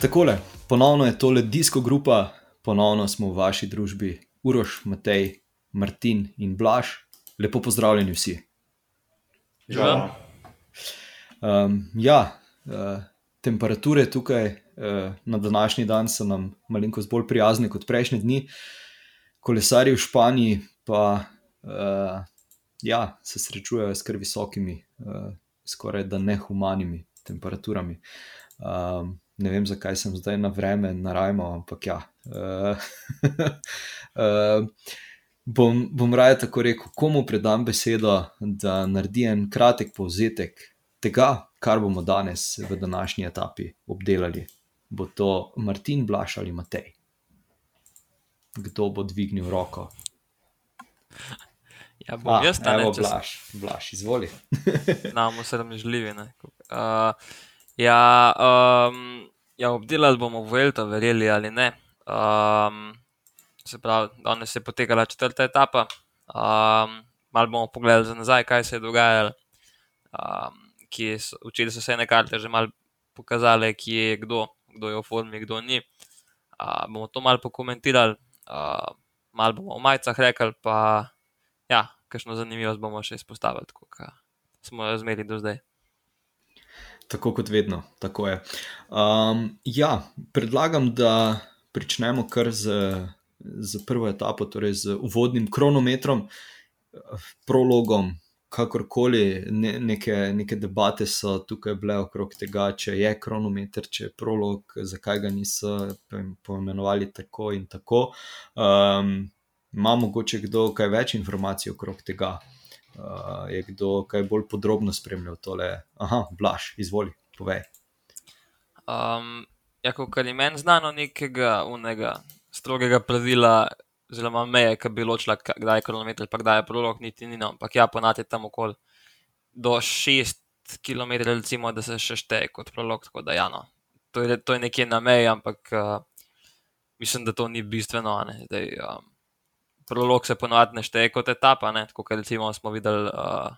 Takole, ponovno je tole disko grupa, ponovno smo v vaši družbi, Uroš, Matej, Martin in Blaž. Lepo pozdravljeni vsi. Ja. Um, ja, uh, temperature tukaj uh, na današnji dan so nam malenkost bolj prijazne kot prejšnje dni. Kolesari v Španiji pa uh, ja, se srečujejo s kar visokimi, uh, skoraj da nehumanimi temperaturami. Um, ne vem, zakaj sem zdaj na vreme, na rajmo, ampak ja. Uh, uh, bom, bom raje tako rekel, komu predam besedo, da naredi en kratek povzetek tega, kar bomo danes v današnji etapi obdelali. Bo to Martin Blaž ali Matej? Kdo bo dvignil roko? Ja, bom A, jaz tam evo, Blaž, Blaž, izvoli. Namo se nam želivi. Uh, ja, um, Ja, obdelali bomo Vuelto, verjeli ali ne. Um, se pravi, danes je potekala četrta etapa. Um, malo bomo pogledali za nazaj, kaj se je dogajalo. Um, Včeraj so se ene karte že malo pokazale, kje je kdo, kdo je v formi, kdo ni. Uh, bomo to malo pokomentirali, uh, malo bomo o majicah rekli, pa ja, kakšno zanimivost bomo še izpostavili, kot smo jo zmeri do zdaj. Tako kot vedno, tako je. Um, ja, predlagam, da začnemo kar z, z prvo etapo, torej z uvodnim kronometrom, prologom, kakorkoli. Ne, neke, neke debate so tukaj bile okrog tega, če je kronometer, če je prolog, zakaj ga niso poimenovali tako in tako. Um, Ima mogoče kdo kaj več informacij okrog tega? Uh, je kdo kaj bolj podrobno spremljal tole. Aha, blaš, izvoli, povej. Um, ja, kar je meni znano, nekega unega strogega pravila, zelo meje, ki bi ločila, kdaj je kilometr, pa kdaj je prolog, niti ni, no. ampak ja, ponati tam okoli do 6 km, recimo, da se še šteje kot prolog. Da, ja, no. to, je, to je nekje na meji, ampak uh, mislim, da to ni bistveno. Zdaj, um, prolog se ponovadi ne šteje kot etapa, kot recimo smo videli uh,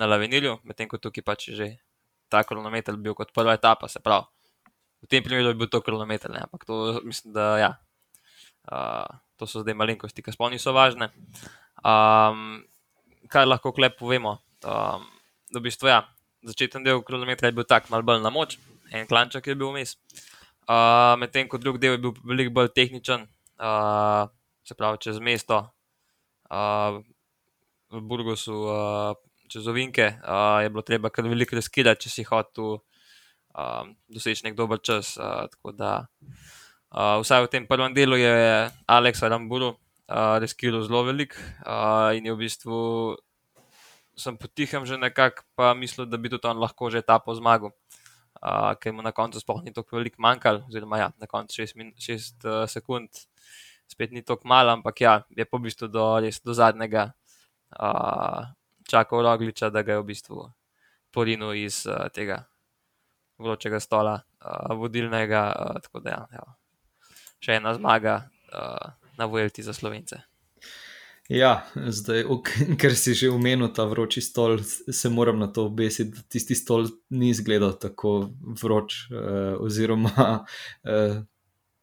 na Lavinilju, medtem ko tukaj pač že ta kronometer bil kot prva etapa, se pravi. V tem primeru je bil to kronometer, ampak to mislim, da ja. Uh, to so zdaj malenkosti, ki sploh niso važne. Um, kaj lahko klep povemo? Um, v bistvu, ja, začeten del kronometra je bil tak mal bolj na moč, en klanček je bil vmes. Uh, medtem ko drugi del je bil veliko bolj tehničen. Uh, se pravi čez mesto, uh, v Burgosu, uh, čez Ovinke, uh, je bilo treba kar veliko riskirati, če si hotel uh, doseči nek dober čas. Uh, tako da, uh, vsaj v tem prvem delu je Aleks Ramburu uh, riskiral zelo veliko uh, in je v bistvu. Sem potihem že nekako, pa mislil, da bi tudi on lahko že ta po zmagu, uh, ker mu na koncu sploh ni tako veliko manjkalo, oziroma ja, na koncu 6 uh, sekund, spet ni tako malo, ampak ja, je po bistvu do, res, do zadnjega uh, čakal Rogliča, da ga je v bistvu porinil iz uh, tega vročega stola, uh, vodilnega. Uh, tako da, ja, ja. še ena zmaga uh, na Vuelti za slovence. Ja, zdaj, ker si že omenil ta vroči stol, se moram na to obesiti, da tisti stol ni izgledal tako vroč, eh, oziroma eh,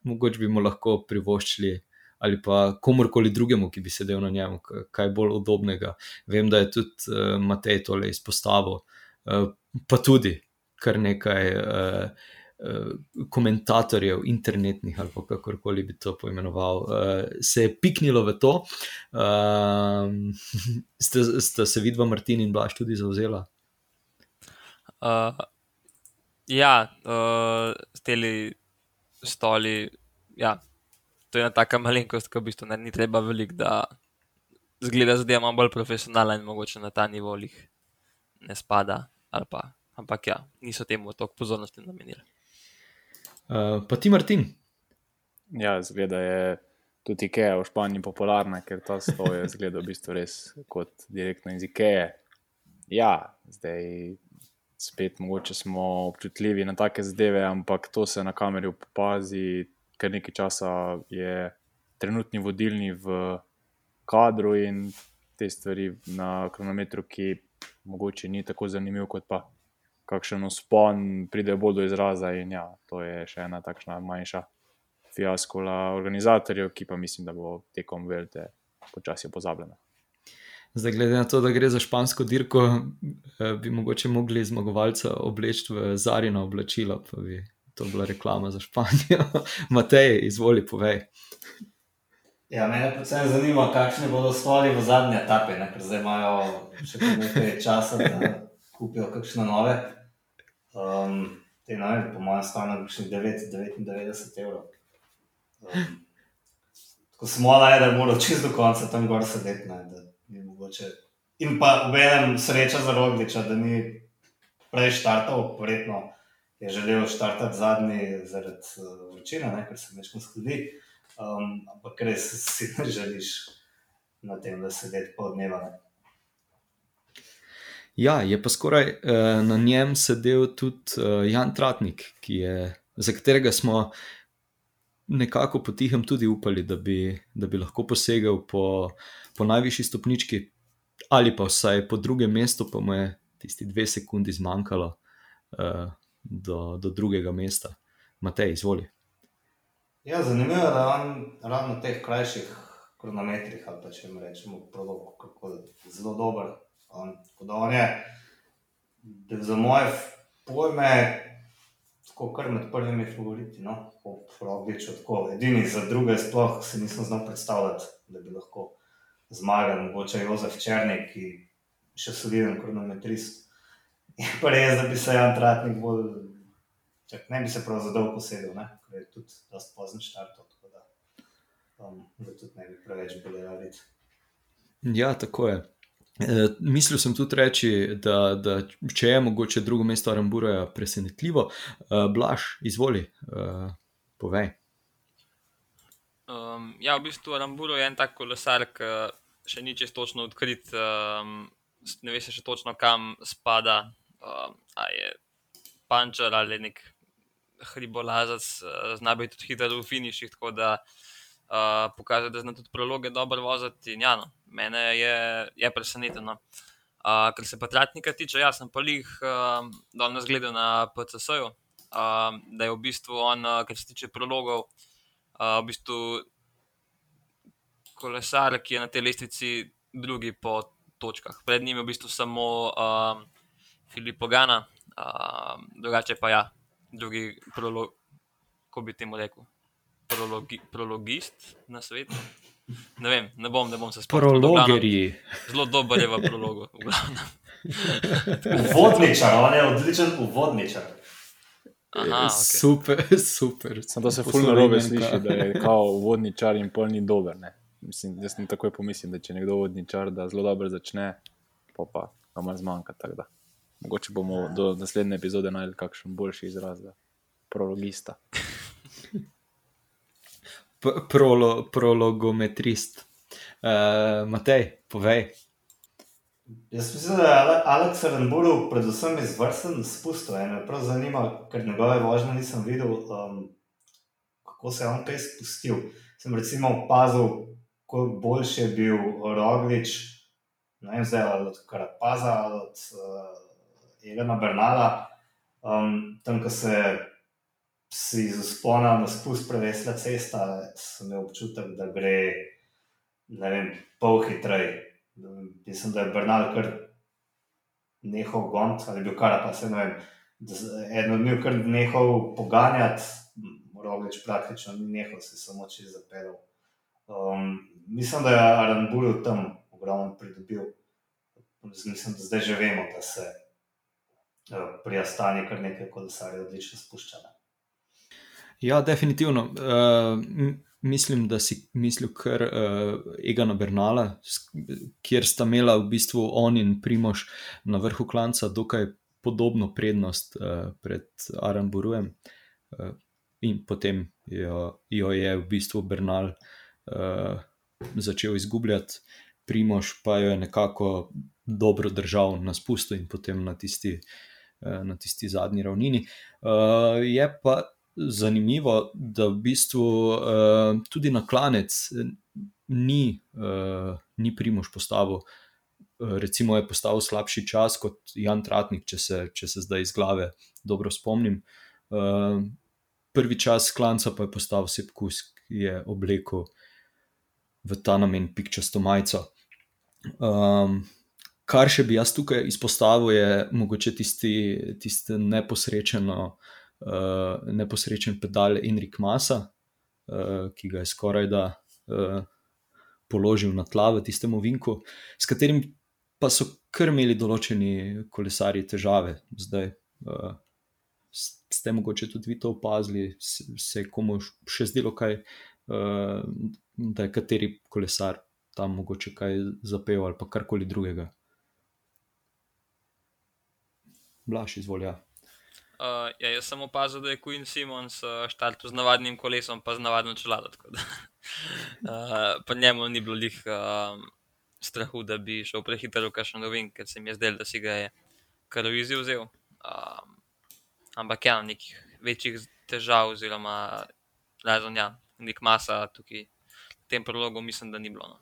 mogoče bi mu lahko privoščili ali pa komorkoli drugemu, ki bi sedel na njem, kaj bolj udobnega. Vem, da je tudi uh, Matej tole izpostavil, uh, pa tudi kar nekaj uh, uh, komentatorjev, internetnih ali kakorkoli bi to poimenoval, uh, se je piknilo v to. Uh, ste, ste se vidva, Martin in Blaž, tudi zauzela? Uh, ja, uh, steli stoli. Ja, to je ena taka malenkost, ki v bistvu ne, ni treba veliko, da zgleda zadeva malo bolj profesionalna in mogoče na ta nivo jih ne spada. Pa, ampak ja, niso temu toliko pozornosti namenili. Uh, pa ti, Martin? Ja, zgleda je tudi IKEA v Španiji popularna, ker ta stoj je zgleda v bistvu res kot direktno iz IKEA. Ja, zdaj. Spet, mogoče smo občutljivi na take zadeve, ampak to se na kameri opazi, kar nekaj časa je trenutni vodilni v kadru in te stvari na kronometru, ki mogoče ni tako zanimiv kot pa kakšen uspon pride bolj do izraza. In ja, to je še ena takšna manjša fiaskola organizatorjev, ki pa mislim, da bo tekom velte počasi pozabljena. Zdaj, glede na to, da gre za špansko dirko, eh, bi mogoče mogli zmagovalca obleči v zarino oblačilo, pa bi to bila reklama za Španijo. Matej, izvoli, povej. Ja, mene predvsem zanima, kakšne bodo stvari v zadnje etape, ne? ker zdaj imajo še nekaj časa, da kupijo kakšne nove. Um, te nove, po mojem, stane kakšnih 99 evrov. Um, ko smo ali da morajo čez do konca tam gor sedeti, ne? da ni mogoče. In pa v enem sreča za Rogliča, da ni prej štartal, verjetno je želel štartati zadnji zaradi uh, vročine, ker se nekaj skladi. Um, ampak res si ne želiš na tem, da sedeti pol dneva. Ne? Ja, je pa skoraj uh, na njem sedel tudi uh, Jan Tratnik, je, za katerega smo nekako potihem tudi upali, da bi, da bi lahko posegel po, po najvišji stopnički, ali pa vsaj po drugem mestu, pa mu je tisti dve sekundi zmanjkalo uh, do, do drugega mesta. Matej, izvoli. Ja, zanimivo je, da on ravno na teh krajših kronometrih, ali pa če jim rečemo, prolog, kako zelo dober. On, da on je, za moje pojme, tako kar med prvimi favoriti, no, Roglič, tako edini za druge sploh se nisem znal predstavljati, da bi lahko zmagal, mogoče Jozef Černik, ki še soliden kronometrist. Je pa res, da bi se Jan Tratnik bolj Čak, ne bi se prav za dolgo posedel, ker je tudi dosti pozno štartov, tako da, um, da tudi ne bi preveč bili raditi. Ja, tako je. E, mislil sem tudi reči, da, da če je mogoče drugo mesto Arambura presenetljivo, e, Blaž, izvoli, e, povej. Um, ja, v bistvu Aramburo je en tak kolesar, ki še ni čest točno odkrit, um, ne ve se še točno kam spada. Um, je Pančer ali nek hribolazac, uh, zna biti tudi hiter v finiših, tako da uh, pokaže, da zna tudi prologe dobro voziti. Ja, no, mene je, je presenetilo. Uh, kar se pa Tratnika tiče, jaz sem pa jih uh, danes gledal na PCS-ju, uh, da je v bistvu on, uh, kar se tiče prologov, uh, v bistvu kolesar, ki je na tej lestvici drugi po točkah. Pred njim je v bistvu samo uh, Filip Pogana, uh, drugače pa ja, drugi prolog, kako bi temu rekel, prologi, prologist na svetu. Ne vem, ne bom, ne bom se spomnil. Prologerji. Zelo dober je v prologu. Uvodničar, on je odličen uvodničar. Aha, okay. Super, super. Sem to se fulno robe sliši, da je kao uvodničar in pol ni dober. Ne? Mislim, jaz sem takoj pomislil, da če nekdo uvodničar, da zelo dobro začne, pa pa ga mar zmanjka. Mogoče bomo do naslednje epizode najdel kakšen boljši izraz, da prologista. Prolo, prologometrist. Uh, Matej, povej. Jaz mislim, da je Aleks Renburu predvsem izvrsten spust. Me prav zanima, ker njegove vožnje nisem videl, um, kako se je on kaj spustil. Sem recimo opazil, kako boljši je bil Roglič, ne vem zdaj, od Karapaza, od uh, Elena Bernala, um, tam, ko se si iz uspona na spust prevesla cesta, sem imel občutek, da gre vem, pol hitreje. Mislim, da je Bernal kar nehal gond, ali bil kar pa se ne vem. Eno od njih, kar je nehal poganjati, roglič praktično ni nehal, se samo čez zapeljal. Um, mislim, da je Aranburu tam ogromno pridobil. Mislim, da zdaj že vemo, da se pri Astani kar nekaj kolesarjev odlično spuščala. Ja, definitivno. Uh, mislim, da si mislil kar uh, Egana Bernala, kjer sta imela v bistvu on in Primož na vrhu klanca dokaj podobno prednost uh, pred Aramburujem. Uh, in potem jo, jo je v bistvu Bernal uh, začel izgubljati, Primož pa jo je nekako dobro držal na spustu in potem na tisti. Eh, na tisti zadnji ravnini. Eh, je pa zanimivo, da v bistvu eh, tudi na klanec ni, ni primož postavil recimo je postavil slabši čas kot Jan Tratnik, če se, če se zdaj iz glave dobro spomnim. Prvi čas klanca pa je postavil Sepkus, ki je oblekel v ta namen pikčasto majico. Um, kar še bi jaz tukaj izpostavil, je mogoče tisti, tisti neposrečeno, uh, neposrečen pedal Enrik Masa, uh, ki ga je skoraj da uh, položil na tla v tistem ovinku, s katerim pa so kar imeli določeni kolesarji težave. Zdaj, uh, ste mogoče tudi vi to opazili, se je komu še zdelo, kaj, uh, da je kateri kolesar tam mogoče kaj zapel ali pa karkoli drugega. Blaž, izvolja. Uh, ja, jaz sem opazil, da je Queen Simons uh, štartil z navadnim kolesom, pa z navadno čelado. uh, pa njemu ni bilo lih. Uh, strahu, da bi šel prehitro v kakšen novin, ker se mi je zdelo, da si ga je kar vizi vzel. Um, ampak ja, nekih večjih težav, oziroma razen ja, nek masa tukaj v tem prologu, mislim, da ni bilo. No.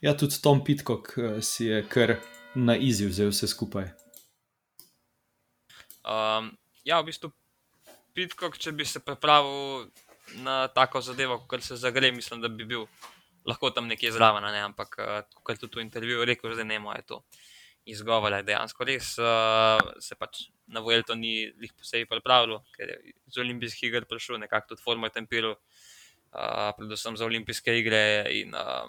Ja, tudi Tom Pitkok eh, si je kar na izi vzel vse skupaj. Um, ja, v bistvu Pitkok, če bi se pripravil na tako zadevo, kot se zagre, mislim, da bi bil lahko tam nekje zraven, ne? ampak uh, kot je tudi v intervjuju rekel, da ne more to izgovarjati. Dejansko res uh, se pač na Vuelto ni jih posebej pripravilo, ker je iz olimpijskih iger prišel nekako tudi formo tempiral, uh, predvsem za olimpijske igre in uh,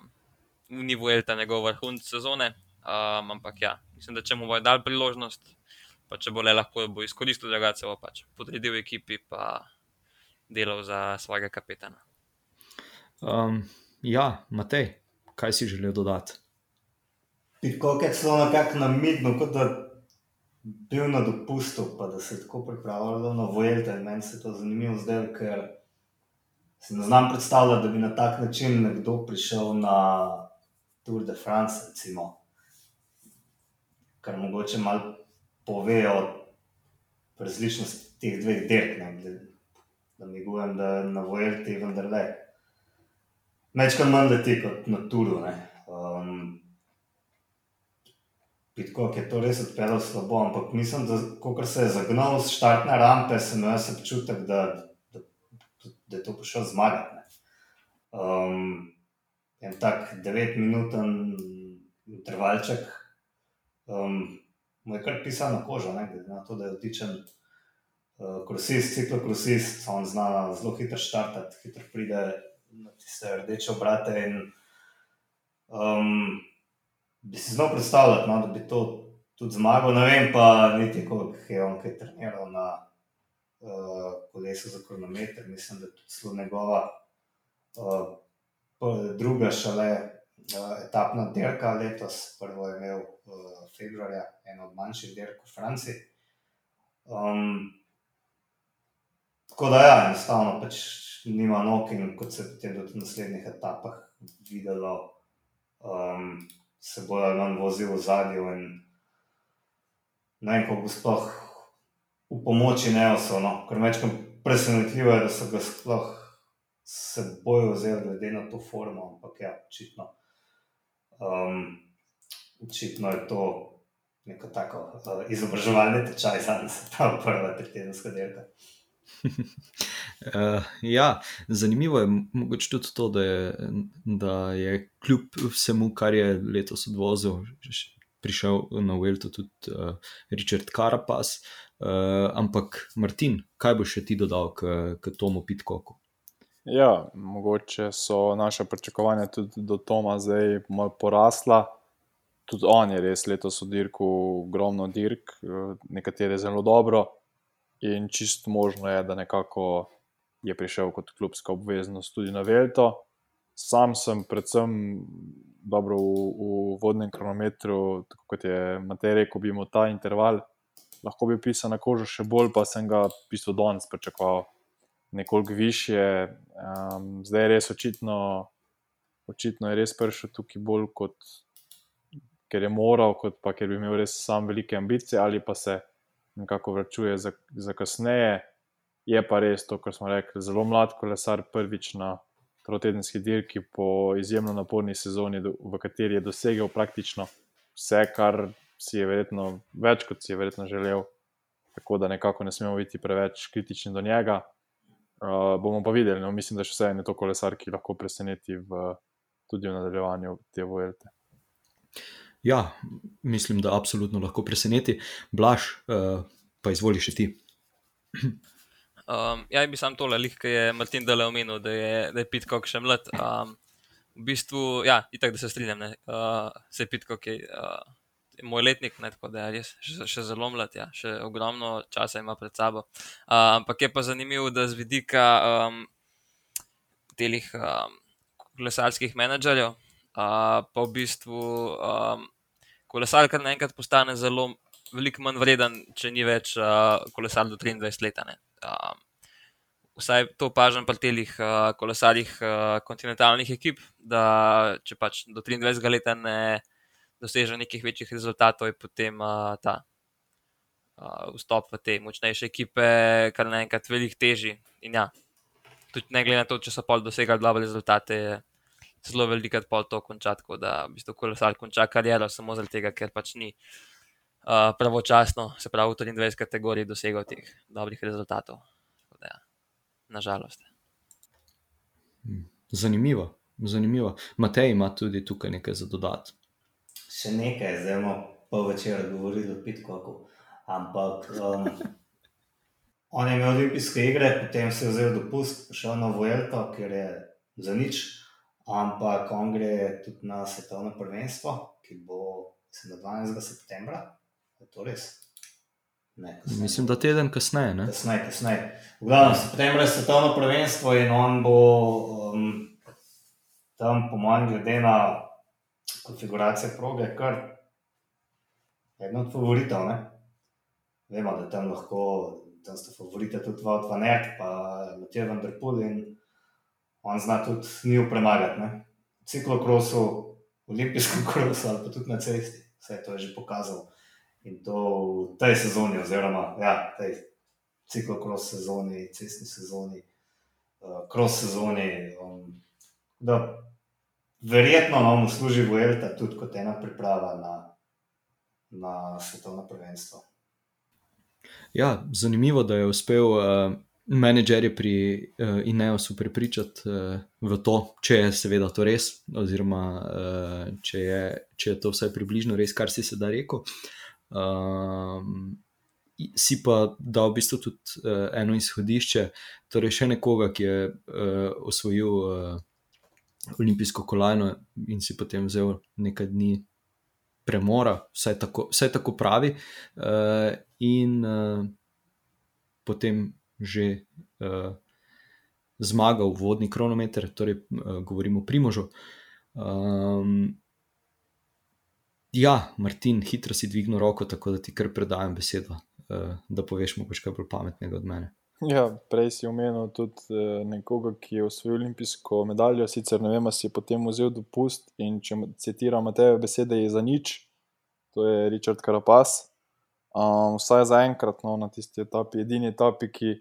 ni Vuelta njegov vrhunc sezone. Um, ampak ja, mislim, da če mu bo dal priložnost, pa če bo le lahko, bo izkoristil drugače, bo pač podredil ekipi pa delal za svojega kapetana. Um, Ja, Matej, kaj si želel dodati? Tako je celo nekako na midnu, kot da bi bil na dopustu, pa da se je tako pripravljalo na Vojlte. Meni se to zanimivo zdaj, ker si ne znam predstavljati, da bi na tak način nekdo prišel na Tour de France, recimo. Kar mogoče malo pove o različnosti teh dveh dirk, da mi govorim, da na Vojlte vendar le. Večkrat manj leti kot na Tulu. Um, Pitko je to res odpeljal slabo, ampak mislim, da ko se je zagnal z štartne rampe, sem imel občutek, da, da, da je to prišel zmagati. Um, en tak devetminuten intervalček, um, mu je kar pisal na kožo, ne, na to, da je odličen uh, krosist, ciklokrosist, on zna zelo hitro štartati, hitro pride na tiste rdeče obrate. In, um, bi si znal predstavljati, no, da bi to tudi zmagal. Ne vem pa, niti koliko je on kaj treniral na uh, kolesu za kronometer. Mislim, da je tudi zelo njegova uh, druga šele. Uh, etapna dirka letos, prvo je imel uh, februarja, eno od manjših dirk v Franciji. Um, tako da, ja, enostavno pač nima nog in kot se je tudi v naslednjih etapah videlo, um, se ali manj vozil v zadju. Ne vem, kako sploh v pomoči ne osnovno, ker večkrat presenetljivo je, da so ga sploh se bojo vzeli, glede na to formo, ampak ja, očitno. Um, očitno je to neko tako uh, izobraževalni tečaj za nas, ta prva tedenska delka. uh, ja, zanimivo je mogoče tudi to, da je, da je kljub vsemu, kar je letos odvozil, prišel na Uvelto tudi uh, Richard Carapaz. Uh, ampak, Martin, kaj boš še ti dodal k, k Tomu Pitkoku? Ja, mogoče so naše pričakovanja tudi do Toma zdaj malo porasla. Tudi on je res letos v dirku, ogromno dirk, nekatere zelo dobro. In čisto možno je, da nekako je prišel kot klubska obveznost tudi na Velto. Sam sem predvsem dobro v, v vodnem kronometru, tako kot je Matej rekel, bi imel ta interval, lahko bi pisal na kožo še bolj, pa sem ga v bistvu danes pričakoval nekoliko više. Um, zdaj je res očitno, očitno je res prišel tukaj bolj kot. Ker je moral, kot pa ker bi imel res sam velike ambicije, ali pa se nekako vračuje za, za kasneje. Je pa res to, kar smo rekli, zelo mlad kolesar, prvič na trotedenski dirki po izjemno naporni sezoni, v kateri je dosegel praktično vse, kar si je verjetno več, kot si je verjetno želel. Tako da nekako ne smemo biti preveč kritični do njega. Uh, bomo pa videli, no, mislim, da še vse je to kolesar, ki lahko preseneti v, tudi v nadaljevanju te vojne. Ja, mislim, da absolutno lahko preseneti. Blaž, uh, pa izvoli še ti. Um, ja, bi sam tole, ki je Martin Dele omenil, da je, da je Pitcock še mlad. Um, v bistvu, ja, itak, da se strinjam, uh, se je Pitcock. Je, uh, moj letnik, ne, tako da je res še, še zelo mlad, ja, še ogromno časa ima pred sabo. Uh, ampak je pa zanimivo, da z vidika um, telih um, kolesarskih menedžerjev, uh, pa v bistvu um, kolesar kar naenkrat postane zelo veliko manj vreden, če ni več uh, kolesar do 23 let. Vsaj to opažam pri telih uh, kolesarjih uh, kontinentalnih ekip, da če pač do 23 let ne doseže nekih večjih rezultatov, je potem uh, ta uh, vstop v te močnejše ekipe, kar naenkrat veliko teži. In ja, tudi ne glede na to, če so pol dosegali dobre rezultate, je zelo veliko pol to končati, tako da v bistvu kolesar konča kariero samo zaradi tega, ker pač ni. Uh, pravočasno, se pravi, v 23 kategoriji dosegel teh dobrih rezultatov. Da, ja, nažalost. Zanimivo, zanimivo. Matej ima tudi tukaj nekaj za dodati še nekaj, zdaj imamo pol večera govoriti o Pitkoku. Ampak um, on je imel olimpijske igre, potem se je vzel dopust, šel na Vuelto, ker je za nič. Ampak on gre tudi na svetovno prvenstvo, ki bo mislim, 12. septembra. Je to res? Ne, mislim, da teden kasneje. Kasneje, kasneje. V glavnem, septembra je svetovno prvenstvo in on bo um, tam, po mojem, glede na konfiguracija proge, kar je eno od favoritov. Ne? Vemo, da tam lahko, tam so favorite tudi Vod van Ert, pa Matija van der Poel in on zna tudi njih premagati. Ne? Ciklokrosu, olimpijskem krosu ali pa tudi na cesti, vse to je že pokazal. In to v tej sezoni, oziroma ja, tej ciklokros sezoni, cestni sezoni, kros uh, sezoni. Um, da, verjetno nam služi Vuelta tudi kot ena priprava na, na svetovno prvenstvo. Ja, zanimivo, da je uspel uh, menedžerje pri uh, Ineosu prepričati uh, v to, če je seveda to res, oziroma uh, če, je, če je to vsaj približno res, kar si se da rekel. Uh, si pa dal v bistvu tudi uh, eno izhodišče, torej še nekoga, ki je uh, osvojil. Uh, olimpijsko kolajno in si potem vzel nekaj dni premora, vse tako, vse tako pravi, uh, in uh, potem že uh, zmagal vodni kronometer, torej uh, govorimo o Primožu. Um, ja, Martin, hitro si dvignil roko, tako da ti kar predajam besedo, uh, da poveš mu kaj bolj pametnega od mene. Ja, prej si omenil tudi eh, nekoga, ki je osvojil olimpijsko medaljo, sicer ne vem, ali si je potem vzel dopust. In če citiramo te besede, je za nič, to je Richard Karapas. Um, vsaj za enkrat no, na tisti etapi, edini etapi, ki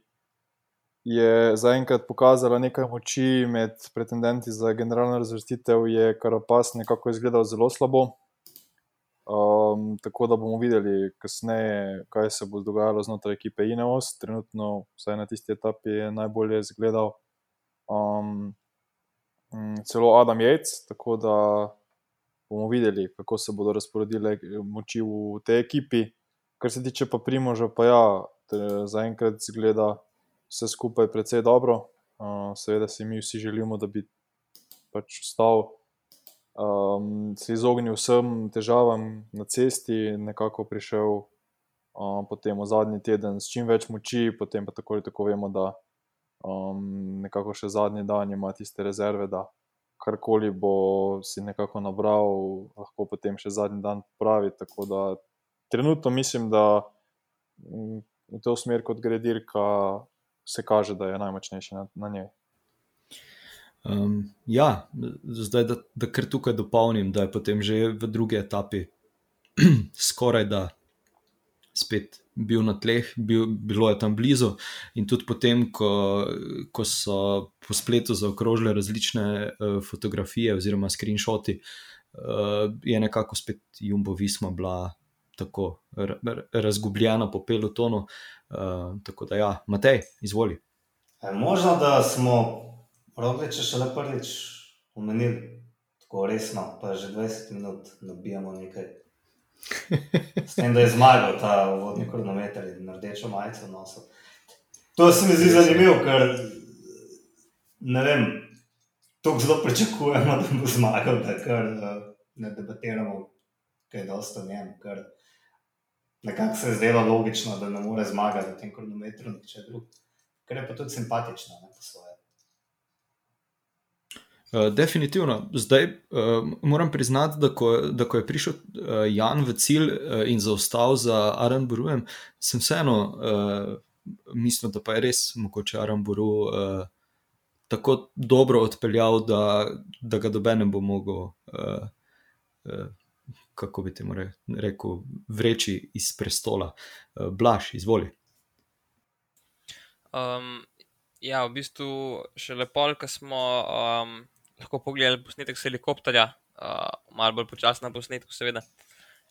je zaenkrat pokazala nekaj moči med pretendenti za generalno razvrstitev, je Karapas nekako izgledal zelo slabo. Um, tako da bomo videli kasneje, kaj se bo dogajalo znotraj ekipe Ineos. Trenutno, vsaj na tisti etapi, je najbolje izgledal um, celo Adam Jejc. Tako da bomo videli, kako se bodo razporedile moči v tej ekipi. Kar se tiče pa Primoža, pa ja, zaenkrat izgleda vse skupaj precej dobro. Uh, seveda si mi vsi želimo, da bi pač ostal um, se izognil vsem težavam na cesti, nekako prišel um, potem v zadnji teden s čim več moči, potem pa tako ali tako vemo, da um, nekako še zadnji dan ima tiste rezerve, da karkoli bo si nekako nabral, lahko potem še zadnji dan pravi. Tako da trenutno mislim, da v to smer, kot gre dirka, se kaže, da je najmočnejši na, na njej. Um, ja, zdaj, da, da kar tukaj dopolnim, da je potem že v drugi etapi skoraj da spet bil na tleh, bil, bilo je tam blizu. In tudi potem, ko, ko so po spletu zaokrožile različne uh, fotografije oziroma screenshoti uh, je nekako spet Jumbo Visma bila tako razgubljena po pelotonu. Uh, tako da, ja, Matej, izvoli. E, možno, da smo rogliče še le prvič omenili tako resno, pa že 20 minut nabijamo nekaj. S tem, da je zmagal ta vodni kronometer in rdečo majico nosil. To se mi zdi zanimivo, ker ne vem, tako zelo pričakujemo, da bo zmagal, da kar ne debatiramo, kaj je dosto njem. Nekako se je zdelo logično, da ne more zmagati na tem kronometru, niče drug. Ker je pa tudi simpatično, ne po svoje. Uh, definitivno. Zdaj uh, moram priznati, da ko, da ko je prišel uh, Jan v cilj uh, in zaostal za Aranburujem, sem vseeno uh, mislil, da pa je res mogoče Aranburu uh, tako dobro odpeljal, da, da ga dobenem bo mogel, uh, uh, kako bi temu rekel, vreči iz prestola. Uh, Blaž, izvoli. Um, ja, v bistvu še lepo, ker smo um, lahko pogledali posnetek s helikopterja, uh, malo bolj počasno na posnetku, seveda.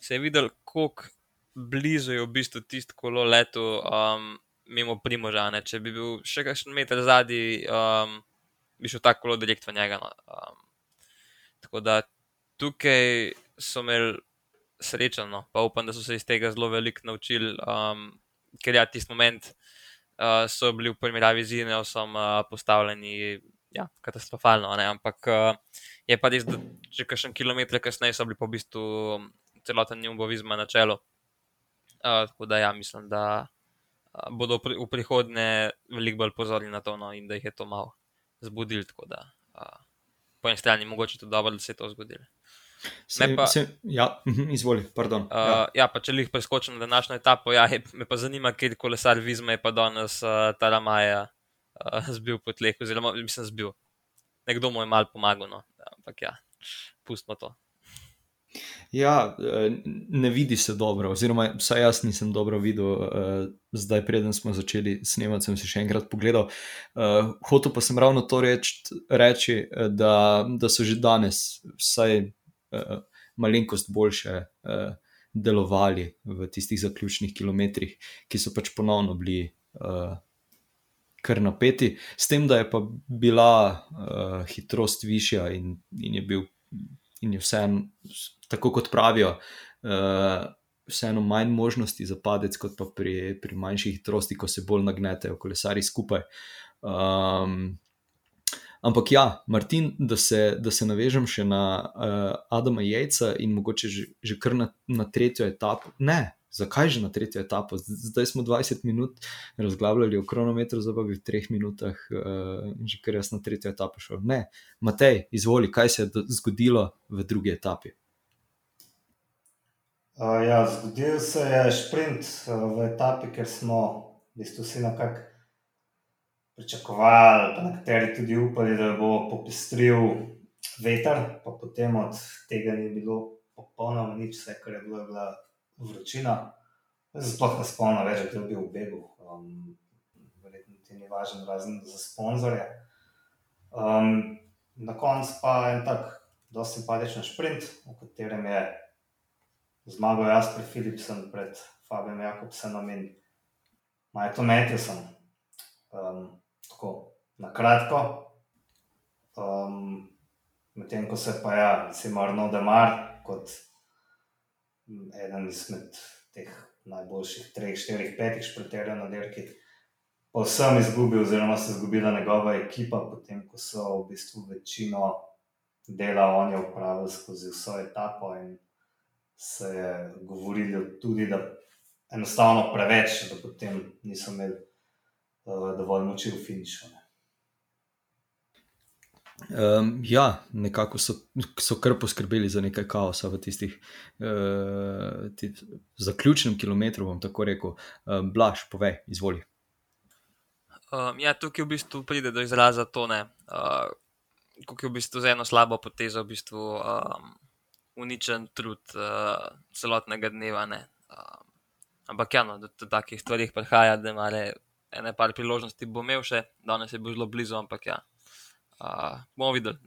Se je videl, kako blizu je v bistvu tisto kolo leto um, mimo Primožane. Če bi bil še kakšen meter zadnji, um, bi šel tako zelo direkt v njega. No. Um, tako da tukaj so imeli srečo, no. pa upam, da so se iz tega zelo veliko naučili, um, ker ja, tisti moment uh, so bili v primerjavi z Ineosom uh, postavljeni. Ja, katastrofalno, ne? ampak uh, je pa res, da če kakšen kilometr kasneje so bili po v bistvu celoten jumbovizma na čelu. Uh, tako da ja, mislim, da uh, bodo v, pri, v prihodnje veliko bolj pozorni na to no, in da jih je to malo zbudili. Tako da uh, po eni strani mogoče tudi dobro, da se je to zgodilo. Se, pa, se, ja, mhm, izvoli, pardon. Uh, ja. ja, pa če jih preskočim na današnjo etapo, ja, je, me pa zanima, kje kolesar Vizma je pa danes uh, ta Maja uh, zbil po tleh, oziroma mislim, zbil. Nekdo mu je mal pomagal, no. ampak ja, pustimo to. Ja, eh, ne vidi se dobro, oziroma vsaj jaz nisem dobro videl. Eh, zdaj, preden smo začeli snemati, sem si še enkrat pogledal. Eh, hotel pa sem ravno to reči, reči da, da so že danes vsaj malenkost boljše delovali v tistih zaključnih kilometrih, ki so pač ponovno bili. Kar napeti, s tem, da je pa bila uh, hitrost višja, in, in je bil, in je vseeno tako kot pravijo, uh, vseeno manj možnosti za padec, kot pa pri, pri manjših hitrosti, ko se bolj nagnetejo kolesari skupaj. Um, ampak ja, Martin, da se, da se navežem še na uh, Adama Jejca in mogoče že, že kar na, na tretjo etapo. Ne. Zakaj že na tretjo etapo? Zdaj smo 20 minut razglabljali o kronometru, zdaj pa bi v treh minutah uh, že kar jaz na tretjo etapo šel. Ne, Matej, izvoli, kaj se je zgodilo v drugi etapi. Uh, ja, zgodil se je sprint uh, v etapi, ker smo v bistvu vsi nekako pričakovali, pa nekateri tudi upali, da bo popestril veter, pa potem od tega ni bilo popolnoma nič, vse kar je bilo, je bila vročina. Sploh ne spomnim več, kdo je bil v begu. Um, verjetno ti ni važen, razen za sponzorje. Um, na koncu pa en tak, zelo simpatičen sprint, v katerem je zmagal Jasper Philipsen pred Fabijem Jakobsenom in Majto Matthewsom. Um, tako na kratko. Um, Medtem ko se pa ja, recimo Arno Demar kot eden izmed teh najboljših treh, štirih, petih špriterjev na dirki, povsem izgubil, oziroma se je izgubila njegova ekipa, potem ko so v bistvu večino dela oni upravili skozi vso etapo in se je govorilo tudi, da enostavno preveč, da potem niso imeli uh, dovolj moči v finišu. Um, ja, nekako so, so kar poskrbeli za nekaj kaosa v tistih uh, zaključnem kilometru. Bom tako rekel, um, Blaž, povej, izvoli. Um, ja, tukaj v bistvu pride do izraza to, da uh, je v bistvu z eno slabo potezo v bistvu, um, uničen trud uh, celotnega dneva. Uh, ampak ja, no, do, do takih stvari prihaja, da ima ene par priložnosti, bo imel še, danes je bil zelo blizu, ampak ja, Uh, bomo videli,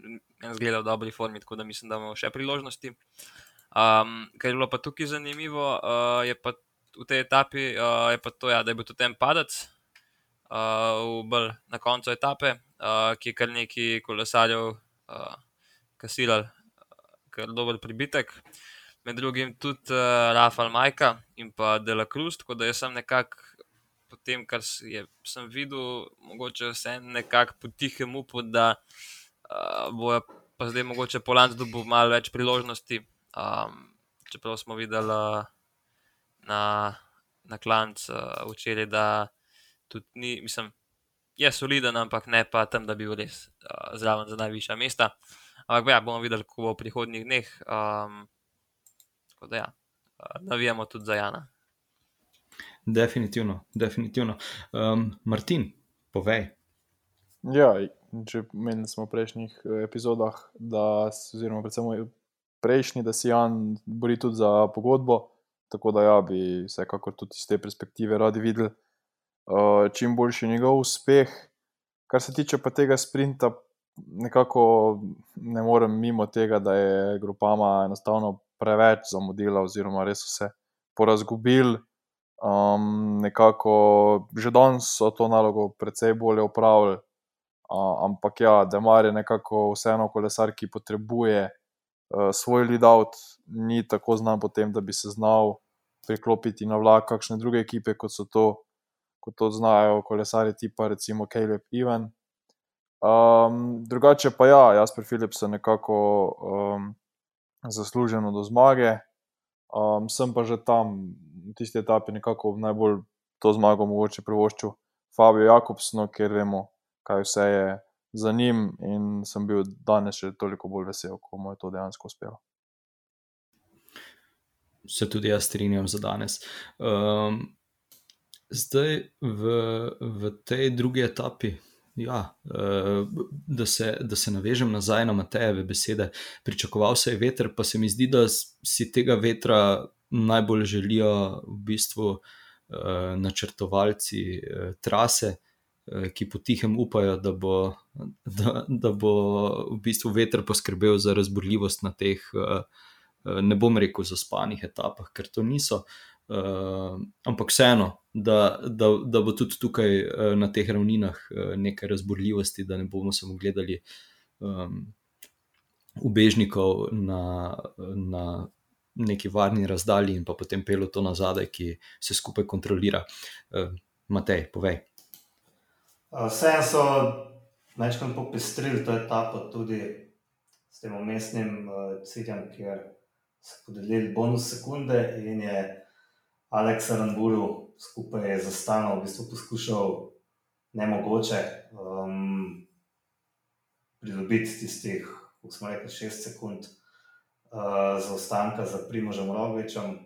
en zgleda v dobri formi, tako da mislim, da imamo še priložnosti. Um, kar je bilo pa tukaj zanimivo, uh, je pa v tej etapi, uh, je pa to, ja, da je bil tudi en padec uh, bolj na koncu etape, uh, ki je kar neki kolesarjev uh, kasilal, kar dober pribitek. Med drugim tudi uh, Rafael Majka in pa Dela Cruz, tako da sem nekako po tem, kar je, sem videl, mogoče vse nekako potihem upal, da uh, bojo pa zdaj mogoče Poland dobil malo več priložnosti. Um, čeprav smo videli uh, na, na klancu uh, včeraj, da tudi ni, mislim, je soliden, ampak ne pa tam, da bi bil res uh, zraven za najvišja mesta. Ampak ja, bomo videli, kako bo v prihodnjih dneh. Um, tako da ja, uh, navijamo tudi za Jana. Definitivno, definitivno. Um, Martin, povej. Ja, če menili smo v prejšnjih epizodah, da, oziroma predvsem prejšnji, da si Jan bori tudi za pogodbo, tako da ja, bi vsekakor tudi iz te perspektive radi videli uh, čim boljši njegov uspeh. Kar se tiče pa tega sprinta, nekako ne morem mimo tega, da je grupama enostavno preveč zamudila, oziroma res vse porazgubil. Um, nekako že danes so to nalogo precej bolje upravljali, uh, ampak ja, da mar je nekako vseeno kolesar, ki potrebuje uh, svoj lead-out, ni tako znan potem, da bi se znal priklopiti na vlak kakšne druge ekipe, kot so to kot to znajo kolesari, tipa recimo Caleb Ivan. Um, drugače pa ja, Jasper Philips je nekako um, zasluženo do zmage. Um, sem pa že tam tisti etapi nekako najbolj to zmago mogoče privoščil Fabio Jakobsno, ker vemo, kaj vse je za njim in sem bil danes še toliko bolj vesel, ko mu je to dejansko uspelo. Se tudi jaz strinjam za danes. Um, zdaj v, v tej drugi etapi. Ja, eh, da, se, da se navežem nazaj na Matejeve besede. Pričakoval se je veter, pa se mi zdi, da si tega vetra najbolj želijo v bistvu eh, načrtovalci eh, trase, ki potihem upajo, da bo, da, da bo v bistvu veter poskrbel za razborljivost na teh, ne bom rekel, zaspanih etapah, ker to niso. Uh, ampak vseeno, da, da, da bo tudi tukaj uh, na teh ravninah uh, nekaj razborljivosti, da ne bomo samo gledali um, ubežnikov na, na neki varni razdalji in pa potem pelo to nazaj, ki se skupaj kontrolira. Uh, Matej, povej. Vse so večkrat popestrili to etapo tudi s tem umestnim uh, ciljem, kjer so podelili bonus sekunde in je. Aleks Ramburu skupaj z Zastanom v bistvu poskušal ne mogoče um, pridobiti tistih, kot smo rekli, šest sekund uh, zaostanka za Primožem Rogličem.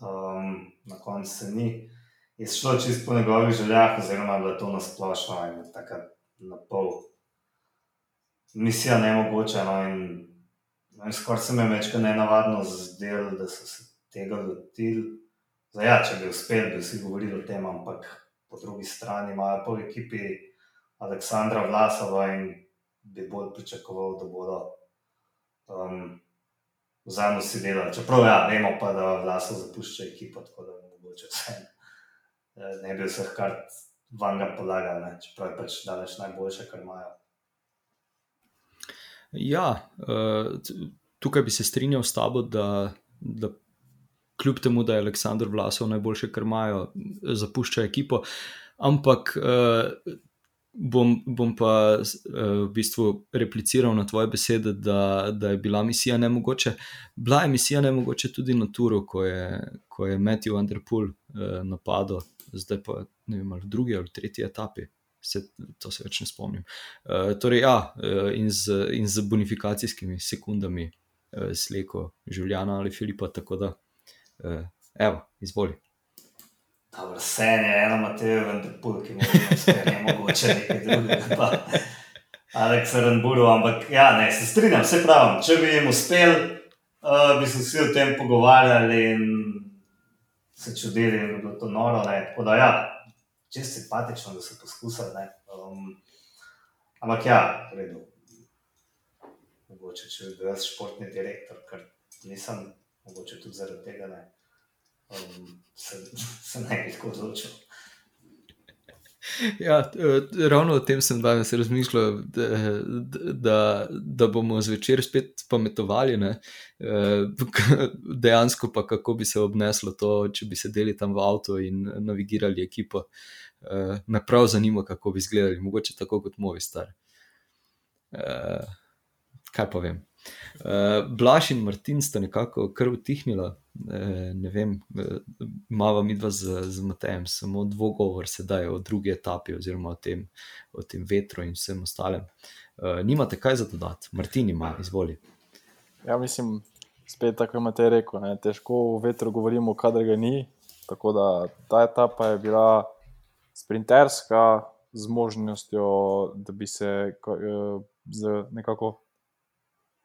Um, na koncu se ni. Je šlo čisto po njegovih željah, oziroma je to nasplošno in tako na pol. Misija ne mogoče. No, in, in skoraj se mi je večkrat nenavadno zdelo, da so se tega lotili. Zdaj, ja, če bi uspel, bi vsi govorili o tem, ampak po drugi strani imajo po ekipi Aleksandra Vlasova in bi bolj pričakoval, da bodo um, vzajemno si delali. Čeprav ja, vemo pa, da Vlasov zapušča ekipo, tako da mogoče vse eh, ne bi vseh kart vanga polagali, čeprav je pač daleč najboljše, kar imajo. Ja, uh, tukaj bi se strinjal s tabo, da, da kljub temu, da je Aleksandr Vlasov najboljše, kar imajo, zapušča ekipo. Ampak uh, bom, bom pa uh, v bistvu repliciral na tvoje besede, da, da je bila misija ne mogoče. Bila je misija ne mogoče tudi na Turu, ko je, ko je Matthew Underpool uh, napadel, zdaj pa ne vem, ali v drugi ali tretji etapi. Se, to se več ne spomnim. Uh, torej, ja, in, z, in z bonifikacijskimi sekundami, uh, sleko Življana ali Filipa, tako da Uh, evo, izvoli. Vse je eno, Matej, vendar pulki, ne mogoče nekaj drugega. Aleks Ramburu, ampak ja, ne, se strinjam, se pravi, če bi jim uspel, uh, bi se vsi o tem pogovarjali in se čudili, da je bilo to noro. Ne. Tako da ja, čisto simpatično, da so poskusili. Um, Ampak ja, v redu. Mogoče, če bi bil jaz športni direktor, ker nisem, mogoče tudi zaradi tega ne. Um, se, se ne bi tako odločil. Ja, eh, ravno o tem sem danes razmišljal, da, da, da bomo zvečer spet pametovali. Ne? Eh, dejansko pa kako bi se obneslo to, če bi sedeli tam v avtu in navigirali ekipo. Eh, me prav zanima, kako bi izgledali, mogoče tako kot moji stari. Kaj pa vem. Blaž in Martin sta nekako kar utihnila, ne vem, imamo mi dva z, z Matejem, samo dvogovor sedaj o drugi etapi, oziroma o tem, o tem vetru in vsem ostalem. Uh, nimate kaj za dodati, Martin ima, izvoli. Ja, mislim, spet tako imate rekel, ne? težko o vetru govorimo, kadar ga ni. Tako da ta etapa je bila sprinterska z možnostjo, da bi se uh, z nekako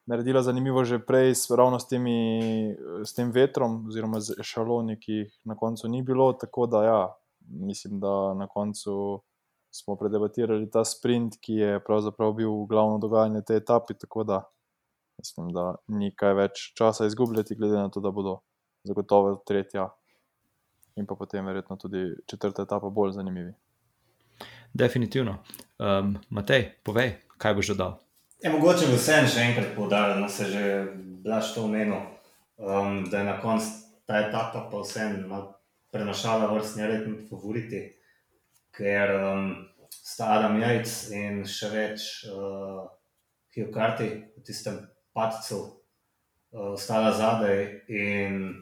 naredila zanimivo že prej, ravno s, temi, s tem vetrom, oziroma z šaloni, ki jih na koncu ni bilo. Tako da, ja, mislim, da na koncu smo predebatirali ta sprint, ki je pravzaprav bil glavno dogajanje te etape. Tako da mislim, da ni kaj več časa izgubljati, glede na to, da bodo zagotovo tretja in pa potem verjetno tudi četrta etapa bolj zanimivi. Definitivno. Um, Matej, povej, kaj boš dodal. Je mogoče bi vsem še enkrat poudaril, da se že blaš to omenil, um, da je na koncu ta etapa pa vsem prenašala vrstni red med favoriti, ker um, sta Adam Jajc in še več uh, Hiokarti v tistem padcu uh, ostala zadaj in